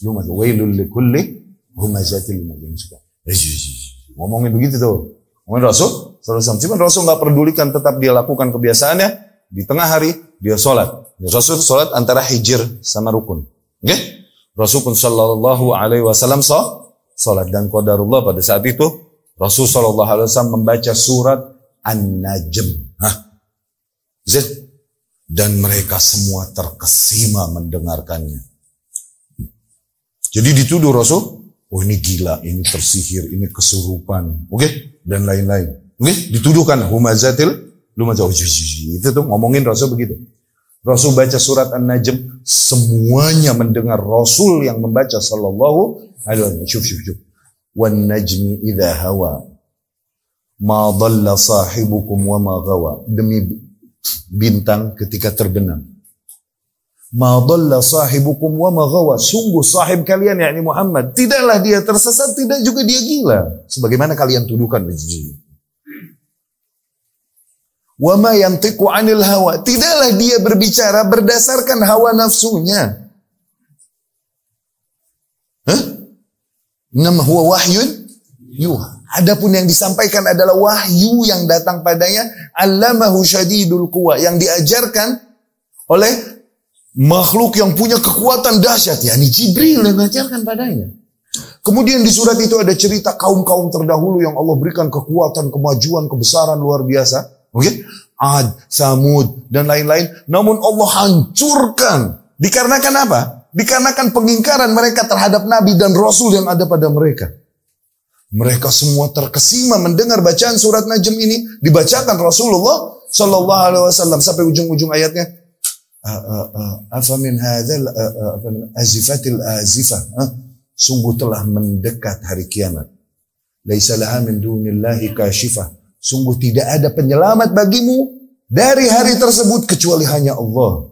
lumazah. Wailul likulli humazatil lumazah. Ngomongin begitu tuh. Ngomongin Rasul, Rasul. Cuman Rasul nggak pedulikan, tetap dia lakukan kebiasaannya. Di tengah hari dia sholat. Rasul sholat antara hijir sama rukun. Oke? Okay? Rasul pun Shallallahu Alaihi Wasallam sholat dan qadarullah pada saat itu Rasul Shallallahu Alaihi Wasallam membaca surat An-Najm. Hah? Dan mereka semua terkesima mendengarkannya. Jadi dituduh Rasul, oh ini gila, ini tersihir, ini kesurupan, oke, okay? dan lain-lain. Oke, okay? dituduhkan humazatil lumazah. Oh, itu tuh ngomongin Rasul begitu. Rasul baca surat An-Najm, semuanya mendengar Rasul yang membaca sallallahu alaihi wasallam. Wan najmi idha hawa. Ma dhalla sahibukum wa ma gawa. Demi bintang ketika terbenam. Ma sahibukum wa ma ghawa. Sungguh sahib kalian yakni Muhammad, tidaklah dia tersesat, tidak juga dia gila. Sebagaimana kalian tuduhkan Wa ma 'anil hawa. Tidaklah dia berbicara berdasarkan hawa nafsunya. Hah? Nam huwa wahyun yuha. Adapun yang disampaikan adalah wahyu yang datang padanya, allamahu syadidul quwa yang diajarkan oleh makhluk yang punya kekuatan dahsyat, yakni Jibril yang mengajarkan padanya. Kemudian di surat itu ada cerita kaum-kaum terdahulu yang Allah berikan kekuatan, kemajuan, kebesaran luar biasa. Oke? Okay? Ad, Samud, dan lain-lain. Namun Allah hancurkan. Dikarenakan apa? Dikarenakan pengingkaran mereka terhadap Nabi dan Rasul yang ada pada mereka. Mereka semua terkesima mendengar bacaan surat Najm ini. Dibacakan Rasulullah Shallallahu Alaihi Wasallam. Sampai ujung-ujung ayatnya apa min hadzal azifatil azifah? Sungguh telah mendekat hari kiamat. Laisa laha min dunillahi kashifah. Sungguh tidak ada penyelamat bagimu dari hari tersebut kecuali hanya Allah.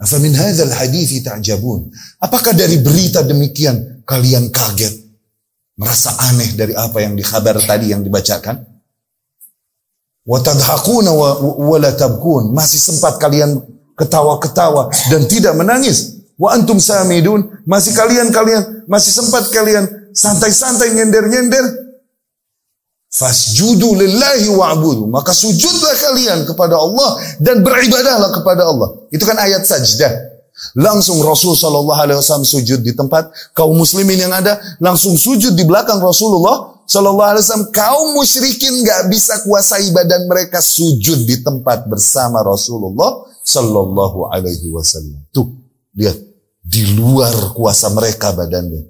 Afa min hadzal hadithi ta'jabun? Apakah dari berita demikian kalian kaget merasa aneh dari apa yang dikhabar tadi yang dibacakan wa tadhakuna wa la tabkun masih sempat kalian ketawa-ketawa dan tidak menangis. Wa antum samidun, masih kalian-kalian, masih sempat kalian santai-santai nyender-nyender. Fasjudu lillahi wa'budu. Maka sujudlah kalian kepada Allah dan beribadahlah kepada Allah. Itu kan ayat sajdah. Langsung Rasul Shallallahu Alaihi Wasallam sujud di tempat kaum muslimin yang ada langsung sujud di belakang Rasulullah Shallallahu Alaihi Wasallam. Kaum musyrikin nggak bisa kuasai badan mereka sujud di tempat bersama Rasulullah Sallallahu alaihi wasallam. Tuh, lihat. Di luar kuasa mereka badannya.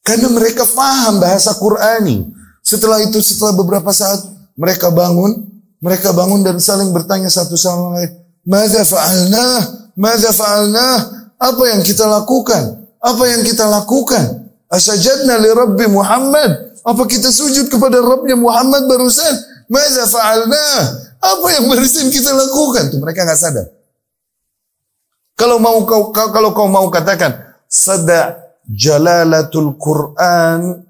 Karena mereka faham bahasa Qurani. Setelah itu, setelah beberapa saat, mereka bangun. Mereka bangun dan saling bertanya satu sama lain. Mada fa'alna? Mada fa'alna? Apa yang kita lakukan? Apa yang kita lakukan? Asajadna li Rabbi Muhammad. Apa kita sujud kepada Rabbnya Muhammad barusan? Mada fa'alna? Apa yang barusan kita lakukan? Tuh mereka nggak sadar. Kalau mau kau kalau kau mau katakan sada jalalatul Quran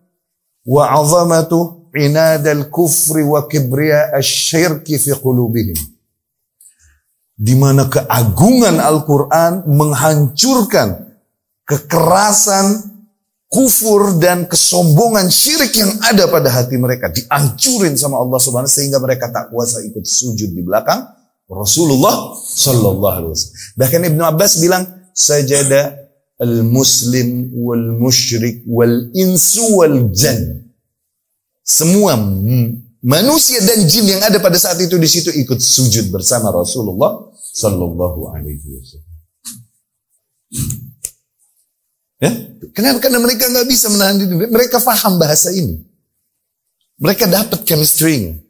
wa azamatu inadal kufri wa kibriya asyirki fi qulubihim. Di mana keagungan Al-Quran menghancurkan kekerasan kufur dan kesombongan syirik yang ada pada hati mereka dihancurin sama Allah Subhanahu sehingga mereka tak kuasa ikut sujud di belakang Rasulullah sallallahu alaihi wasallam. Bahkan Ibnu Abbas bilang sajada al-muslim wal musyrik wal insu wal jan. Semua manusia dan jin yang ada pada saat itu di situ ikut sujud bersama Rasulullah sallallahu alaihi wasallam. Ya? Kenapa? Karena mereka nggak bisa menahan diri. Mereka paham bahasa ini. Mereka dapat chemistry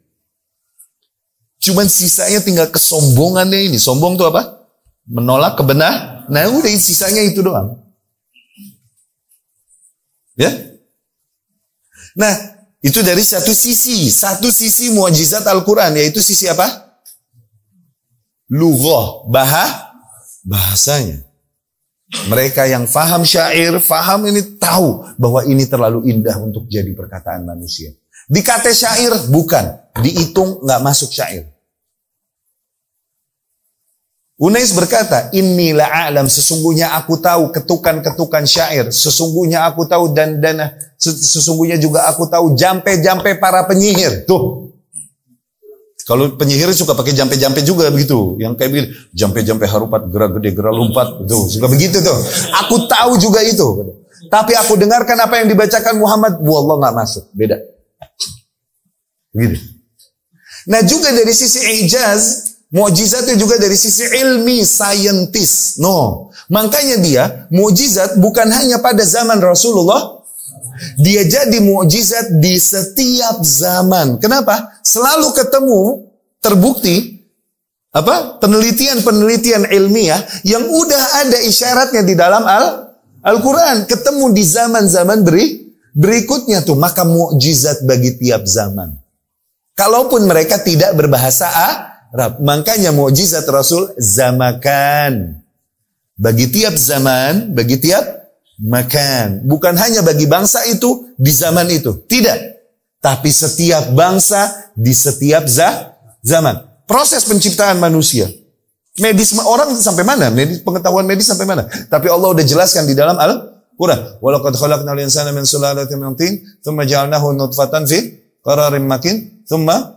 Cuman sisanya tinggal kesombongannya ini. Sombong itu apa? Menolak kebenar. Nah udah sisanya itu doang. Ya? Nah, itu dari satu sisi. Satu sisi mujizat Al-Quran. Yaitu sisi apa? Lughah. Bahah. Bahasanya. Mereka yang faham syair, faham ini tahu bahwa ini terlalu indah untuk jadi perkataan manusia. Dikata syair bukan, dihitung nggak masuk syair. Unais berkata, Inilah alam, sesungguhnya aku tahu ketukan-ketukan syair, sesungguhnya aku tahu dan dan sesungguhnya juga aku tahu jampe-jampe para penyihir. Tuh, kalau penyihir suka pakai jampe-jampe juga begitu. Yang kayak begini, jampe-jampe harupat, gerak gede, gerak lompat. Tuh, suka begitu tuh. Aku tahu juga itu. Tapi aku dengarkan apa yang dibacakan Muhammad, wallah nggak masuk. Beda. Gitu. Nah juga dari sisi ijaz, mujizatnya juga dari sisi ilmi, scientist. No. Makanya dia, mujizat bukan hanya pada zaman Rasulullah, dia jadi mukjizat di setiap zaman. Kenapa? Selalu ketemu terbukti apa? penelitian-penelitian ilmiah yang udah ada isyaratnya di dalam Al Al-Qur'an, ketemu di zaman-zaman beri berikutnya tuh, maka mukjizat bagi tiap zaman. Kalaupun mereka tidak berbahasa Arab, makanya mukjizat Rasul zamakan. Bagi tiap zaman, bagi tiap makan. Bukan hanya bagi bangsa itu di zaman itu. Tidak. Tapi setiap bangsa di setiap zah, zaman. Proses penciptaan manusia. Medis orang sampai mana? Medis, pengetahuan medis sampai mana? Tapi Allah udah jelaskan di dalam Al-Quran. Walaqad khalaqnal insana min sulalatin min tin, thumma ja'alnahu nutfatan fi qararin makin, thumma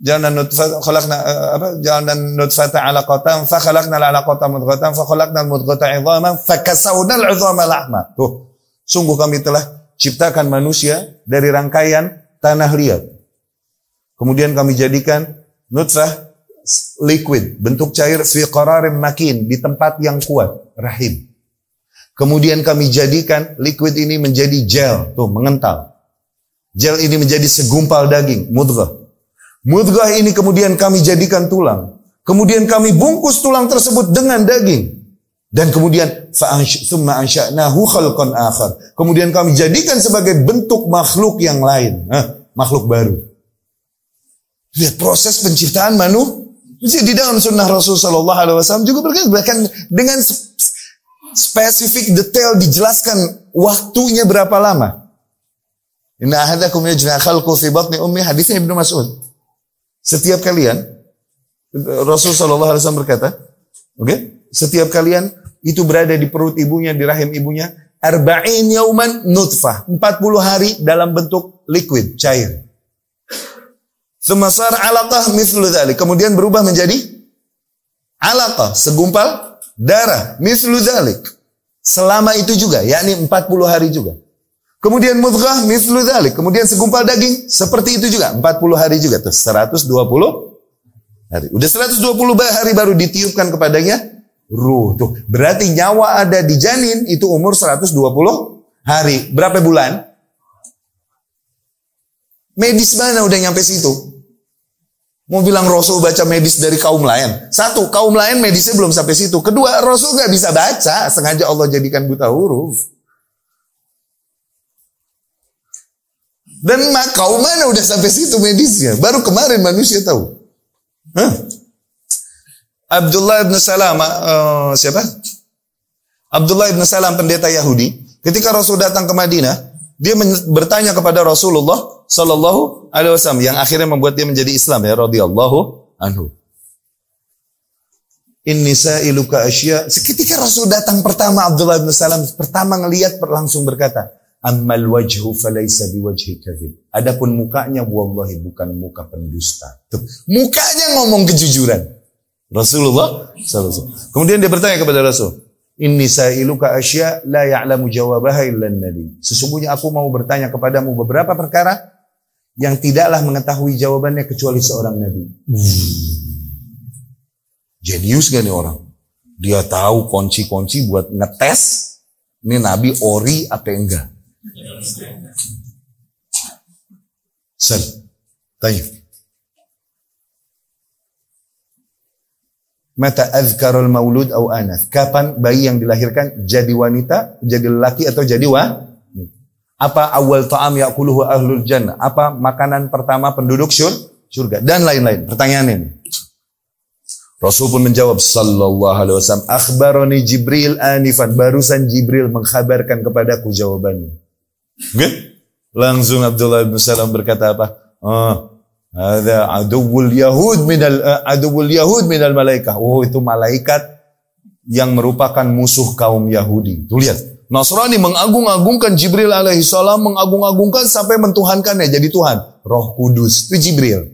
Jangan nutfah khalaqna eh, apa jangan nutfata alaqatan fa khalaqna alaqata mudghatan fa khalaqna mudghata idhaman fa kasawna al-'idhama lahma. Tuh, sungguh kami telah ciptakan manusia dari rangkaian tanah liat. Kemudian kami jadikan nutfah liquid, bentuk cair fi qararin makin di tempat yang kuat, rahim. Kemudian kami jadikan liquid ini menjadi gel, tuh mengental. Gel ini menjadi segumpal daging, mudghah. Mudghah ini kemudian kami jadikan tulang. Kemudian kami bungkus tulang tersebut dengan daging. Dan kemudian summa khalqan akhar. Kemudian kami jadikan sebagai bentuk makhluk yang lain, Hah, makhluk baru. Lihat proses penciptaan manusia di dalam sunnah Rasul Shallallahu Alaihi Wasallam juga berkata bahkan dengan spesifik detail dijelaskan waktunya berapa lama. Inna ahadakum yajna khalqu fi batni ummi hadisnya Ibnu Mas'ud. Setiap kalian, Rasul Shallallahu Alaihi berkata, oke, okay? setiap kalian itu berada di perut ibunya, di rahim ibunya, arba'in yauman nutfah, 40 hari dalam bentuk liquid, cair. Semasar alaqah mislu dhalik. Kemudian berubah menjadi alaqah, segumpal darah, mislu dhalik. Selama itu juga, yakni 40 hari juga. Kemudian mudghah mithlu dhalik. Kemudian segumpal daging seperti itu juga. 40 hari juga. Terus 120 hari. Udah 120 hari baru ditiupkan kepadanya ruh. Tuh. Berarti nyawa ada di janin itu umur 120 hari. Berapa bulan? Medis mana udah nyampe situ? Mau bilang Rasul baca medis dari kaum lain. Satu, kaum lain medisnya belum sampai situ. Kedua, Rasul nggak bisa baca. Sengaja Allah jadikan buta huruf. Dan kau mana udah sampai situ medisnya? Baru kemarin manusia tahu. Hah? Abdullah bin Salam, uh, siapa? Abdullah bin Salam pendeta Yahudi. Ketika Rasul datang ke Madinah, dia bertanya kepada Rasulullah Sallallahu Alaihi Wasallam yang akhirnya membuat dia menjadi Islam ya radhiyallahu anhu. Inni sa'iluka asya. Ketika Rasul datang pertama Abdullah bin Salam pertama ngelihat langsung berkata, Ammal wajhu falaysa biwajhi kadhib. Adapun mukanya wallahi bukan muka pendusta. Tuh. Mukanya ngomong kejujuran. Rasulullah SAW. Kemudian dia bertanya kepada Rasul, Inni sa'iluka asya la ya'lamu jawabaha illa nabi. Sesungguhnya aku mau bertanya kepadamu beberapa perkara yang tidaklah mengetahui jawabannya kecuali seorang nabi. Hmm. Jenius gak nih orang? Dia tahu kunci-kunci buat ngetes ini nabi ori apa enggak. Sel. Tanya. Mata azkarul maulud au anath. Kapan bayi yang dilahirkan jadi wanita, jadi lelaki atau jadi wa? Apa awal ta'am yakuluhu ahlul jannah? Apa makanan pertama penduduk syur? surga? Dan lain-lain. Pertanyaan ini. Rasul pun menjawab sallallahu alaihi wasallam, "Akhbarani Jibril anifan." Barusan Jibril mengkhabarkan kepadaku jawabannya. Okay? Langsung Abdullah bin Salam berkata apa? Oh, ada aduwul Yahud minal uh, aduwul Yahud minal malaikah. Oh, itu malaikat yang merupakan musuh kaum Yahudi. Tuh lihat. Nasrani mengagung-agungkan Jibril alaihi salam, mengagung-agungkan sampai mentuhankannya jadi Tuhan. Roh Kudus itu Jibril.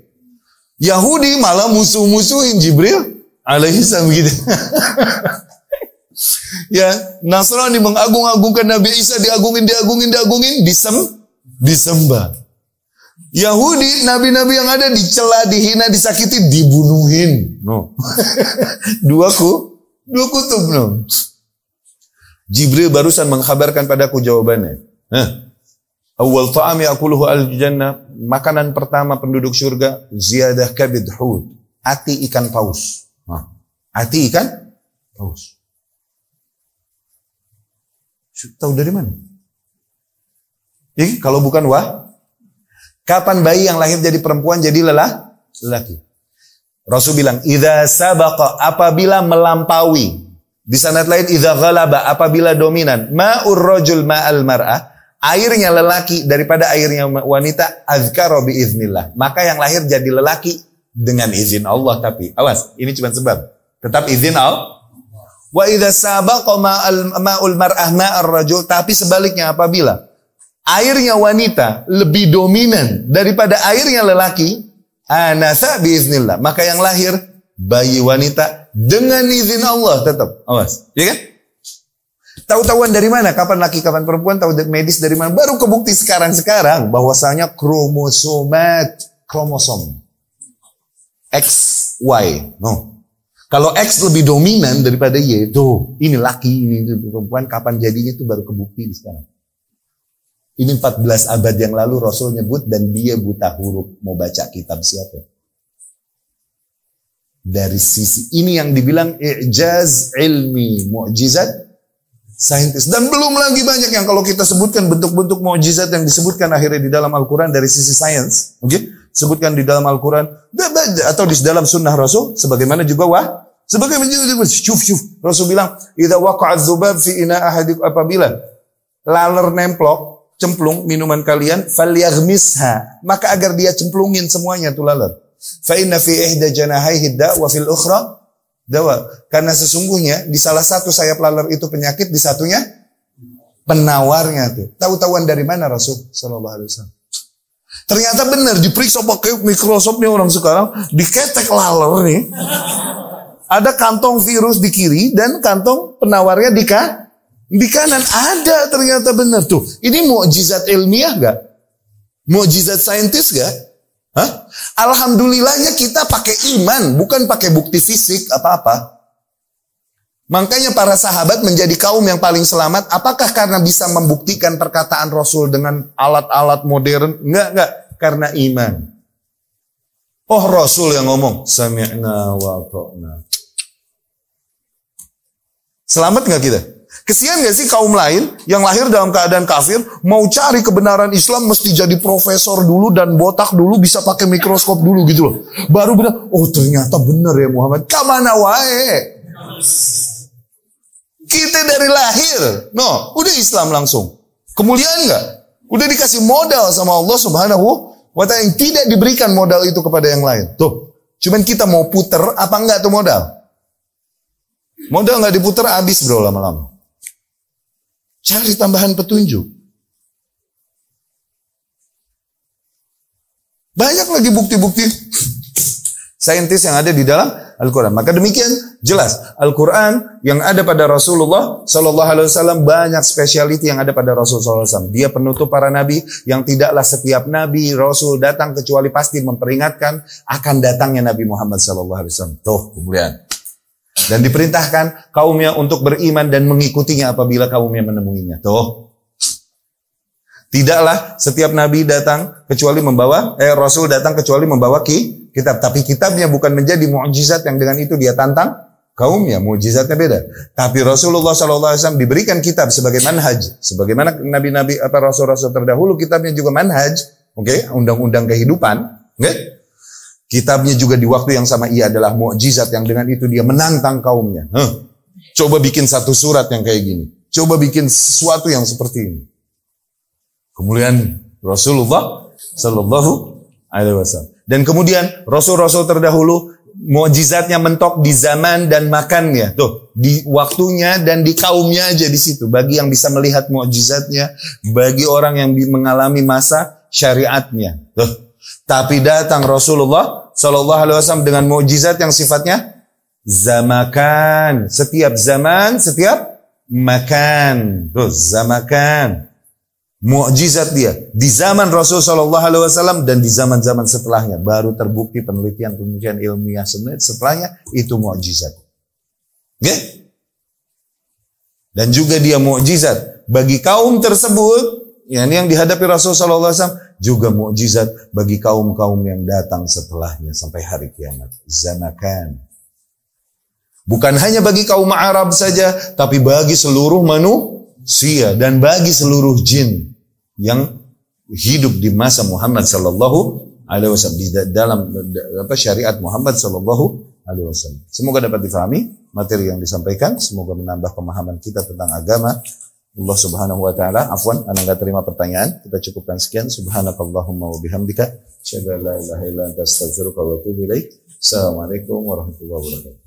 Yahudi malah musuh-musuhin Jibril alaihi salam gitu. ya Nasrani mengagung-agungkan Nabi Isa diagungin diagungin diagungin disem disembah Yahudi nabi-nabi yang ada dicela dihina disakiti dibunuhin no dua ku dua kutub no Jibril barusan mengkabarkan padaku jawabannya Hah. Awal ta'am yakuluhu al-jannah. Makanan pertama penduduk surga. Ziyadah kabid hud. Ati ikan paus. Ati ikan paus. Tahu dari mana? Jadi kalau bukan wah, kapan bayi yang lahir jadi perempuan jadi lelah? Lelaki. Rasul bilang, "Idza sabaqa apabila melampaui, Di sanad lain idza ghalaba apabila dominan ma'ur rajul ma'al mar'ah airnya lelaki daripada airnya wanita azkara bi iznillah. Maka yang lahir jadi lelaki dengan izin Allah tapi awas ini cuma sebab tetap izin Allah. Wa idza sabaqa ma'ul mar'ah ma'ar rajul tapi sebaliknya apabila airnya wanita lebih dominan daripada airnya lelaki anasa bi iznillah. Maka yang lahir bayi wanita dengan izin Allah tetap. Awas, ya kan? Tahu-tahuan dari mana? Kapan laki, kapan perempuan? Tahu medis dari mana? Baru kebukti sekarang-sekarang bahwasanya kromosomat, kromosom. X, Y. No. Kalau X lebih dominan daripada Y, tuh ini laki, ini perempuan, kapan jadinya itu baru kebukti sekarang. Ini 14 abad yang lalu Rasul nyebut dan dia buta huruf mau baca kitab siapa? dari sisi ini yang dibilang ijaz ilmi mukjizat saintis dan belum lagi banyak yang kalau kita sebutkan bentuk-bentuk mukjizat yang disebutkan akhirnya di dalam Al-Qur'an dari sisi sains oke okay? Sebutkan di dalam Al-Qur'an atau di dalam sunnah Rasul sebagaimana juga wah sebagaimana juga syuf syuf Rasul bilang idza waqa'a dzubab fi ina ahadik apabila laler nemplok cemplung minuman kalian falyaghmisha maka agar dia cemplungin semuanya tuh laler Fa inna fi ihda janahaihi wa fil ukhra dawa. Karena sesungguhnya di salah satu sayap laler itu penyakit, di satunya penawarnya tuh. Tahu-tahuan dari mana Rasul sallallahu alaihi wasallam? Ternyata benar diperiksa pakai Microsoft nih orang sekarang, diketek laler nih. Ada kantong virus di kiri dan kantong penawarnya di kan di kanan ada ternyata benar tuh. Ini mukjizat ilmiah gak? Mukjizat saintis gak? Hah? Alhamdulillahnya kita pakai iman, bukan pakai bukti fisik apa-apa. Makanya para sahabat menjadi kaum yang paling selamat. Apakah karena bisa membuktikan perkataan Rasul dengan alat-alat modern? Enggak, enggak. Karena iman. Oh Rasul yang ngomong. Sami'na wa ta'na. Selamat nggak kita? Kesian gak sih kaum lain yang lahir dalam keadaan kafir, mau cari kebenaran Islam mesti jadi profesor dulu dan botak dulu bisa pakai mikroskop dulu gitu loh. Baru bilang, oh ternyata benar ya Muhammad. Kamana wae? Kita dari lahir, no, udah Islam langsung. Kemuliaan nggak? Udah dikasih modal sama Allah Subhanahu wa taala yang tidak diberikan modal itu kepada yang lain. Tuh, cuman kita mau puter apa enggak tuh modal? Modal nggak diputer habis bro lama-lama. Cari tambahan petunjuk. Banyak lagi bukti-bukti saintis yang ada di dalam Al-Quran. Maka demikian jelas Al-Quran yang ada pada Rasulullah Sallallahu Alaihi Wasallam banyak spesialiti yang ada pada Rasulullah SAW. Dia penutup para nabi yang tidaklah setiap nabi Rasul datang kecuali pasti memperingatkan akan datangnya Nabi Muhammad Sallallahu Alaihi Wasallam. Tuh kemudian dan diperintahkan kaumnya untuk beriman dan mengikutinya apabila kaumnya menemuinya. Tuh. Tidaklah setiap nabi datang kecuali membawa eh Rasul datang kecuali membawa ki, kitab, tapi kitabnya bukan menjadi mukjizat yang dengan itu dia tantang kaumnya, mukjizatnya beda. Tapi Rasulullah SAW diberikan kitab sebagai manhaj, sebagaimana nabi-nabi atau rasul-rasul terdahulu kitabnya juga manhaj, oke, okay? undang-undang kehidupan, oke? Okay? Kitabnya juga di waktu yang sama ia adalah mukjizat yang dengan itu dia menantang kaumnya. Huh. Coba bikin satu surat yang kayak gini. Coba bikin sesuatu yang seperti ini. Kemudian Rasulullah Shallallahu Alaihi Wasallam. Dan kemudian Rasul-Rasul terdahulu mukjizatnya mentok di zaman dan makannya. Tuh, di waktunya dan di kaumnya aja di situ. Bagi yang bisa melihat mukjizatnya, bagi orang yang mengalami masa syariatnya. Tuh, tapi datang Rasulullah Shallallahu Alaihi Wasallam dengan mukjizat yang sifatnya zamakan. Setiap zaman, setiap makan. Tuh, zamakan. Mukjizat dia di zaman Rasul Shallallahu Alaihi Wasallam dan di zaman-zaman setelahnya baru terbukti penelitian-penelitian ilmiah setelahnya itu mukjizat. Okay? Dan juga dia mukjizat bagi kaum tersebut Ya, ini yang dihadapi Rasul Sallallahu Alaihi Wasallam juga mukjizat bagi kaum kaum yang datang setelahnya sampai hari kiamat. Zamakan. Bukan hanya bagi kaum Arab saja, tapi bagi seluruh manusia dan bagi seluruh jin yang hidup di masa Muhammad Sallallahu Alaihi Wasallam di dalam apa syariat Muhammad Sallallahu alaihi wasallam. Semoga dapat difahami materi yang disampaikan, semoga menambah pemahaman kita tentang agama. Allah Subhanahu wa taala, afwan, ana enggak terima pertanyaan. Kita cukupkan sekian. Subhanakallahumma wa bihamdika, asyhadu an la ilaha illa anta astaghfiruka wa atubu ilaik. Assalamualaikum warahmatullahi wabarakatuh.